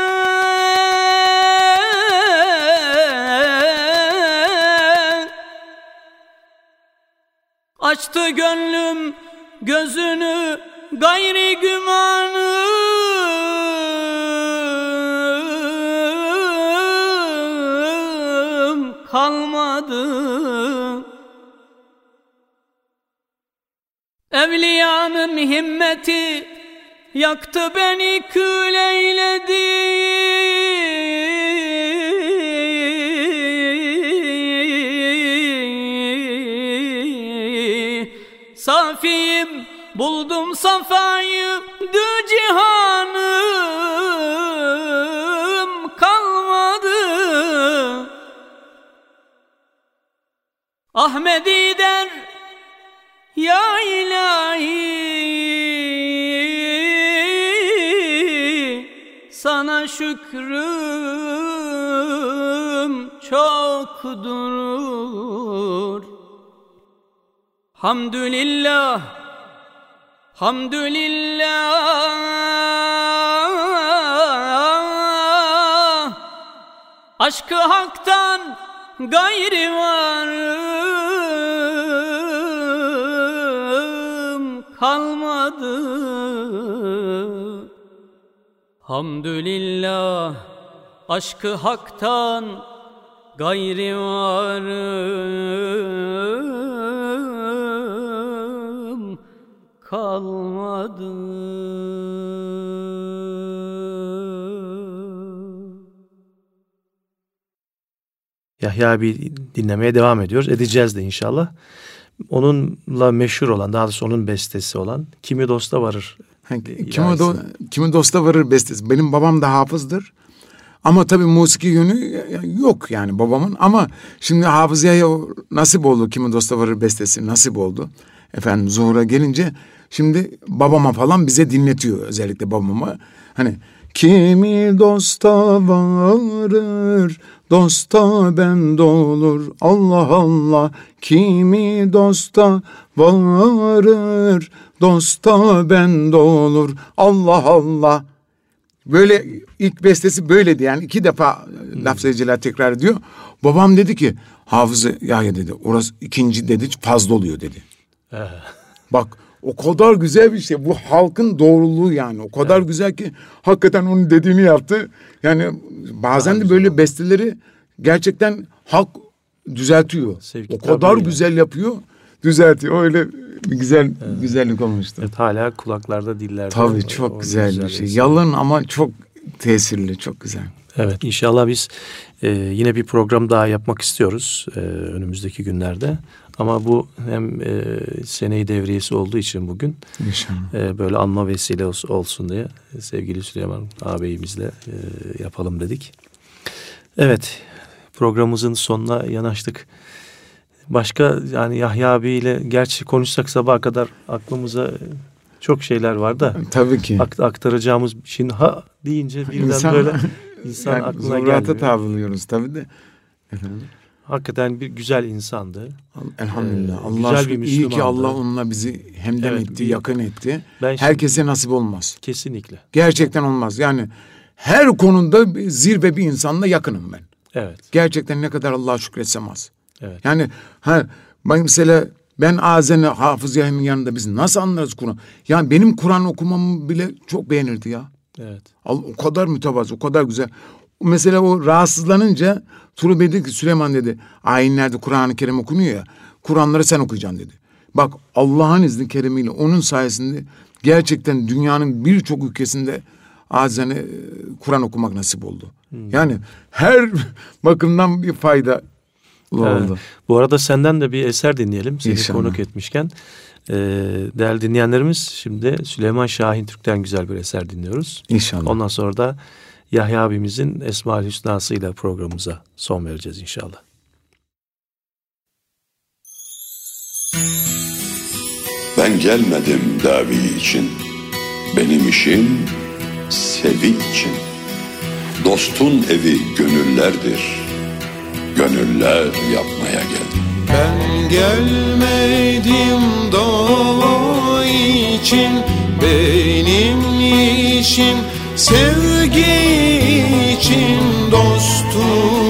Açtı gönlüm gözünü gayri gümanım Evliyanın himmeti yaktı beni kül. Safiyim buldum safayı dü cihanım kalmadı. Ahmedi der ya ilahi sana şükrüm çokdur. Hamdülillah, hamdülillah. Aşkı haktan gayri varım kalmadı. Hamdülillah aşkı haktan gayri varım kalmadı. Yahya abi dinlemeye devam ediyoruz. Edeceğiz de inşallah. Onunla meşhur olan, daha doğrusu onun bestesi olan Kimi Dosta Varır. Kimi, do, kimi Dosta Varır bestesi. Benim babam da hafızdır. Ama tabii musiki yönü yok yani babamın. Ama şimdi hafızaya nasip oldu. Kimi Dosta Varır bestesi nasip oldu. Efendim zuhura gelince şimdi babama falan bize dinletiyor. Özellikle babama. Hani Kimi dosta varır, dosta ben olur. Allah Allah, kimi dosta varır, dosta ben olur. Allah Allah. Böyle ilk bestesi böyledi yani iki defa hmm. tekrar ediyor. Babam dedi ki hafızı ya dedi orası ikinci dedi fazla oluyor dedi. Bak o kadar güzel bir şey. Bu halkın doğruluğu yani. O kadar evet. güzel ki hakikaten onun dediğini yaptı. Yani bazen de böyle besteleri gerçekten halk düzeltiyor. Sevgi o kadar güzel yani. yapıyor, düzeltiyor. Öyle güzel evet. güzellik olmuştu. Evet hala kulaklarda dillerde. Tabii çok o, güzel, güzel bir şey. Yalın ama çok tesirli, çok güzel. Evet inşallah biz e, yine bir program daha yapmak istiyoruz e, önümüzdeki günlerde. Ama bu hem e, seneyi devriyesi olduğu için bugün e, böyle anma vesile olsun diye sevgili Süleyman ağabeyimizle e, yapalım dedik. Evet programımızın sonuna yanaştık. Başka yani Yahya abiyle gerçi konuşsak sabaha kadar aklımıza çok şeyler var da. Tabii ki. Aktaracağımız şimdi ha deyince birden insan, böyle insan yani aklına gelmiyor. tavrılıyoruz tabii de. Efendim? Hakikaten bir güzel insandı. Elhamdülillah. Ee, Allah güzel bir iyi ki Allah onunla bizi hemdem evet, etti, yakın etti. Ben Herkese şimdi, nasip olmaz. Kesinlikle. Gerçekten olmaz. Yani her konuda zirve bir insanla yakınım ben. Evet. Gerçekten ne kadar Allah'a şükretsem az. Evet. Yani ha mesela ben Azen'e Hafız Yahim'in yanında biz nasıl anlarız Kur'an? Yani benim Kur'an okumamı bile çok beğenirdi ya. Evet. O kadar mütevazı, o kadar güzel. Mesela o rahatsızlanınca Bey dedi ki Süleyman dedi ayinlerde Kur'an-ı Kerim okunuyor ya. Kur'anları sen okuyacaksın dedi. Bak Allah'ın izni keremiyle onun sayesinde gerçekten dünyanın birçok ülkesinde azene e, Kur'an okumak nasip oldu. Hmm. Yani her bakımdan bir fayda oldu. Bu arada senden de bir eser dinleyelim. Seni İnşallah. konuk etmişken. Ee, değerli dinleyenlerimiz şimdi Süleyman Şahin Türk'ten güzel bir eser dinliyoruz. İnşallah. Ondan sonra da Yahya abimizin Esma-ül Hüsnası ile programımıza son vereceğiz inşallah. Ben gelmedim davi için, benim işim sevi için. Dostun evi gönüllerdir, gönüller yapmaya geldim. Ben gelmedim dava için, benim işim Sevgi için dostun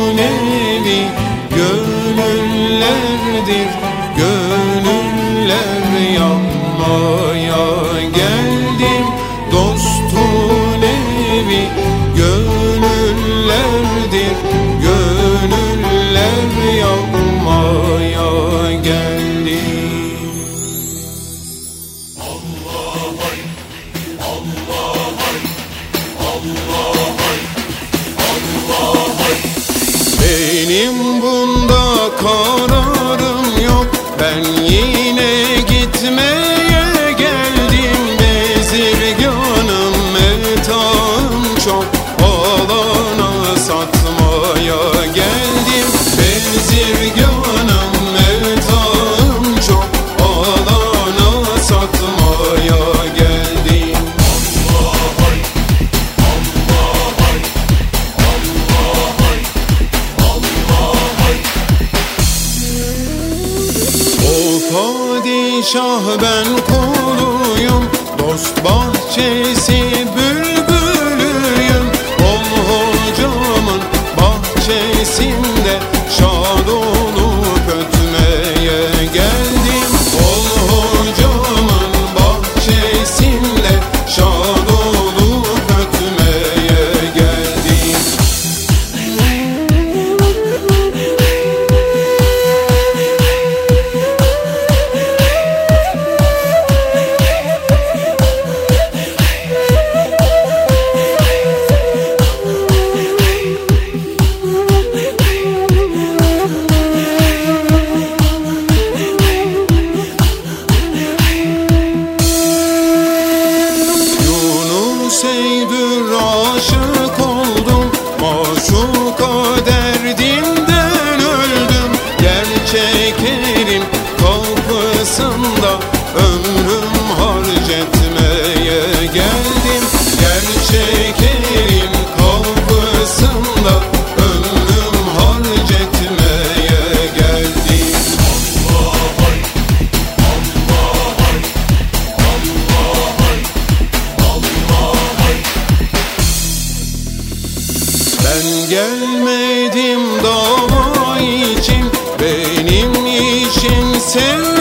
gelmedim dava için Benim için sevgi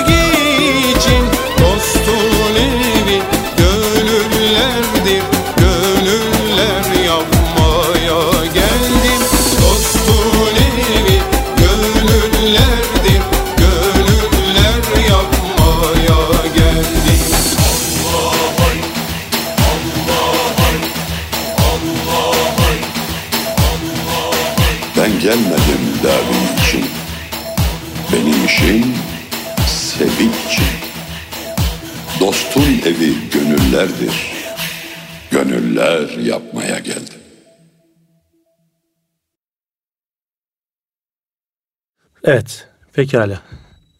gönüllerdir. Gönüller yapmaya geldim. Evet, pekala.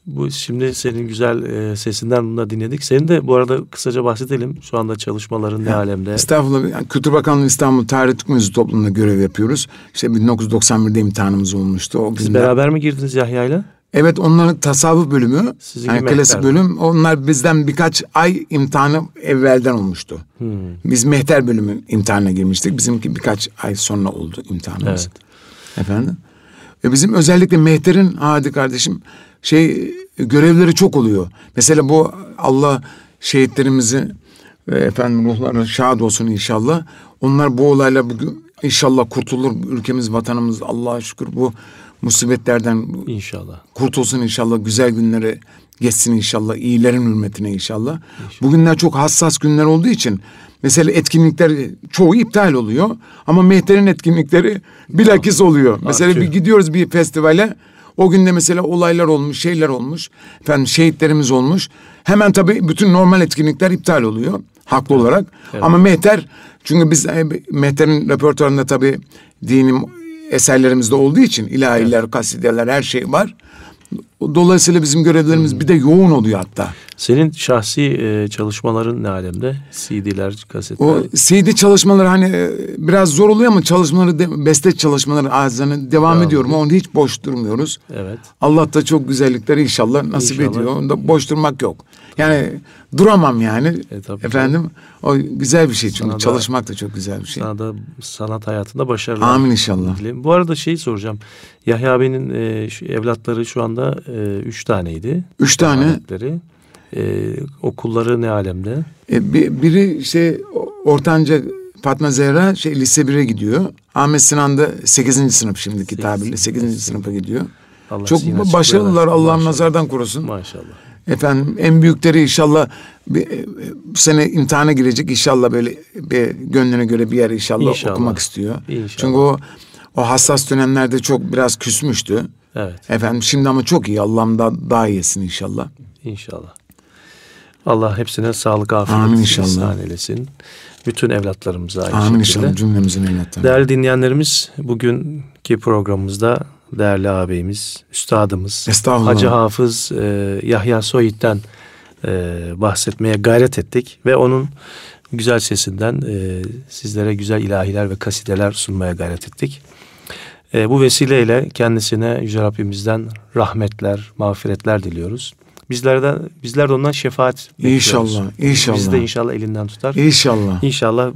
Bu şimdi senin güzel e, sesinden bunu da dinledik. Senin de bu arada kısaca bahsedelim. Şu anda çalışmaların ne alemde? Estağfurullah. Yani Kültür Bakanlığı İstanbul Tarih Türk Müziği Topluluğu'nda görev yapıyoruz. İşte 1991'de imtihanımız olmuştu. O Siz günden- beraber mi girdiniz Yahya'yla? Evet onların tasavvuf bölümü, Sizinki yani klasik mehter. bölüm. Onlar bizden birkaç ay imtihanı evvelden olmuştu. Hmm. Biz mehter bölümü imtihanına girmiştik. Bizimki birkaç ay sonra oldu imtihanımız. Efendim? Ve bizim özellikle mehterin hadi kardeşim şey görevleri çok oluyor. Mesela bu Allah şehitlerimizi ve efendim ruhları şad olsun inşallah. Onlar bu olayla bugün inşallah kurtulur. Ülkemiz, vatanımız Allah'a şükür bu musibetlerden İnşallah. kurtulsun inşallah. Güzel günleri geçsin inşallah. iyilerin hürmetine inşallah. Bugünler çok hassas günler olduğu için mesela etkinlikler çoğu iptal oluyor. Ama Mehter'in etkinlikleri bilakis oluyor. Mesela Artıyor. bir gidiyoruz bir festivale. O günde mesela olaylar olmuş, şeyler olmuş. Efendim şehitlerimiz olmuş. Hemen tabii bütün normal etkinlikler iptal oluyor. Haklı olarak. Ama Mehter çünkü biz e, Mehter'in repertuarında tabii dinim eserlerimizde olduğu için ilahiler, kasideler her şey var. Dolayısıyla bizim görevlerimiz bir de yoğun oluyor hatta. Senin şahsi e, çalışmaların ne alemde? CD'ler, kasetler. O CD çalışmaları hani e, biraz zor oluyor ama çalışmaları, de, beste çalışmaları ağzına devam ediyorum. Onu hiç boş durmuyoruz. Evet. Allah da çok güzellikleri inşallah nasip İnşallah. ediyor. Onda boş durmak yok. Yani duramam yani. E, tabii Efendim o güzel bir şey çünkü Sana da- çalışmak da çok güzel bir şey. Sana da sanat hayatında başarılar. Amin inşallah. dilerim. Bu arada şeyi soracağım. Yahya abinin e, şu evlatları şu anda e, üç taneydi. Üç tane. E, okulları ne alemde? E, bir- biri işte ortanca Fatma Zehra şey lise 1'e gidiyor. Ahmet Sinan da 8. sınıf şimdiki tabirle 8. sınıfa gidiyor. Allah Çok başarılılar Maşallah. nazardan korusun. Maşallah. Efendim en büyükleri inşallah bir, e, bu sene imtihana girecek inşallah böyle bir gönlüne göre bir yer inşallah, İnşallah. okumak istiyor. İnşallah. Çünkü o o hassas dönemlerde çok biraz küsmüştü. Evet. Efendim şimdi ama çok iyi Allah'ım da daha iyisin inşallah. İnşallah. Allah hepsine sağlık, afiyet Amin inşallah. eylesin. Bütün evlatlarımıza aynı Amin şekilde. inşallah cümlemizin evlatlarına. Değerli dinleyenlerimiz, bugünkü programımızda değerli ağabeyimiz, üstadımız. Hacı Hafız e, Yahya Soyit'ten e, bahsetmeye gayret ettik ve onun güzel sesinden e, sizlere güzel ilahiler ve kasideler sunmaya gayret ettik. E, bu vesileyle kendisine Yüce Rabbimizden rahmetler, mağfiretler diliyoruz. Bizlerden, bizler de ondan şefaat bekliyoruz. İnşallah, inşallah. Biz de inşallah elinden tutar. İnşallah. İnşallah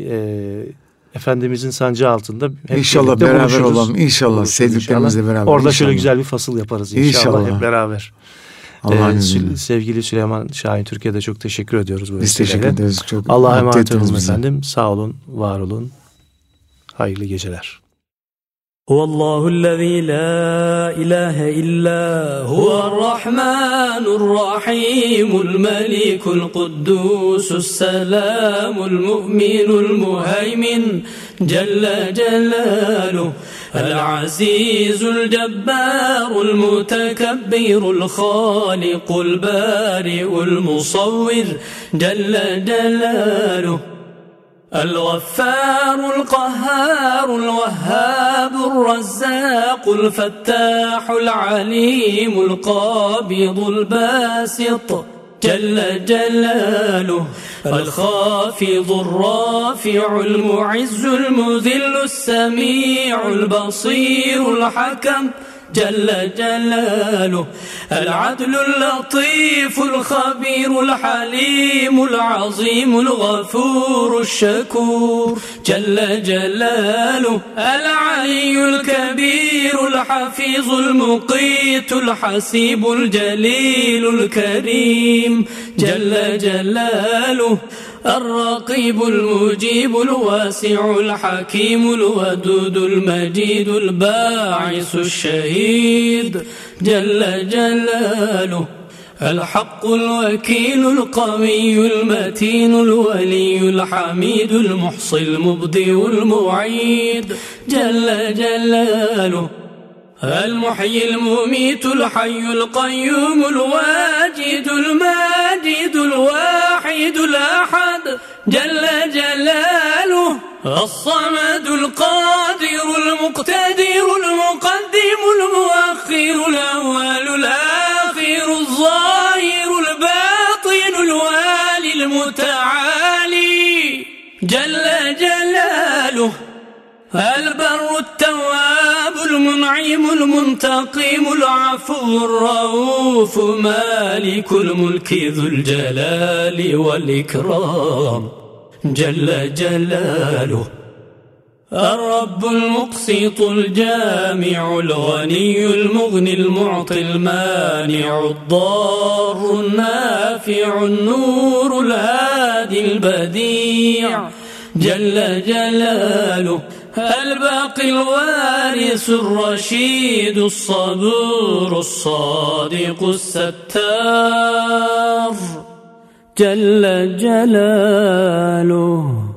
e, Efendimizin sancı altında hep İnşallah beraber buluşuruz. olalım. İnşallah Buluşuruz sevdiklerimizle inşallah. beraber. Orada şöyle İnşallah. güzel bir fasıl yaparız inşallah, İnşallah. hep beraber. Allah'ın Ee, sevgili Süleyman Şahin Türkiye'de çok teşekkür ediyoruz bu Biz vesileyle. teşekkür ederiz. Çok Allah'a emanet olun efendim. Sağ olun, var olun. Hayırlı geceler. هو الله الذي لا إله إلا هو. الرحمن الرحيم الملك القدوس السلام المؤمن المهيمن جل جلاله العزيز الجبار المتكبر الخالق البارئ المصور جل جلاله. الغفار القهار الوهاب الرزاق الفتاح العليم القابض الباسط جل جلاله الخافض الرافع المعز المذل السميع البصير الحكم. جل جلاله. العدل اللطيف الخبير الحليم العظيم الغفور الشكور. جل جلاله. العلي الكبير الحفيظ المقيت الحسيب الجليل الكريم. جل جلاله. الرقيب المجيب الواسع الحكيم الودود المجيد الباعث الشهيد جل جلاله الحق الوكيل القوي المتين الولي الحميد المحصي المبدئ المعيد جل جلاله المحيي المميت الحي القيوم الواجد الماجد الواحد الأحد جل جلاله. الصمد القادر المقتدر المقدم المؤخر الأول الآخر الظاهر الباطن الوالي المتعالي. جل جلاله. البر التواب المنعم المنتقم العفو الرؤوف مالك الملك ذو الجلال والإكرام. جل جلاله. الرب المقسط الجامع الغني المغني المعطي المانع الضار النافع النور الهادي البديع. جل جلاله. الباقي الوارث الرشيد الصبور الصادق الستار. جل جلاله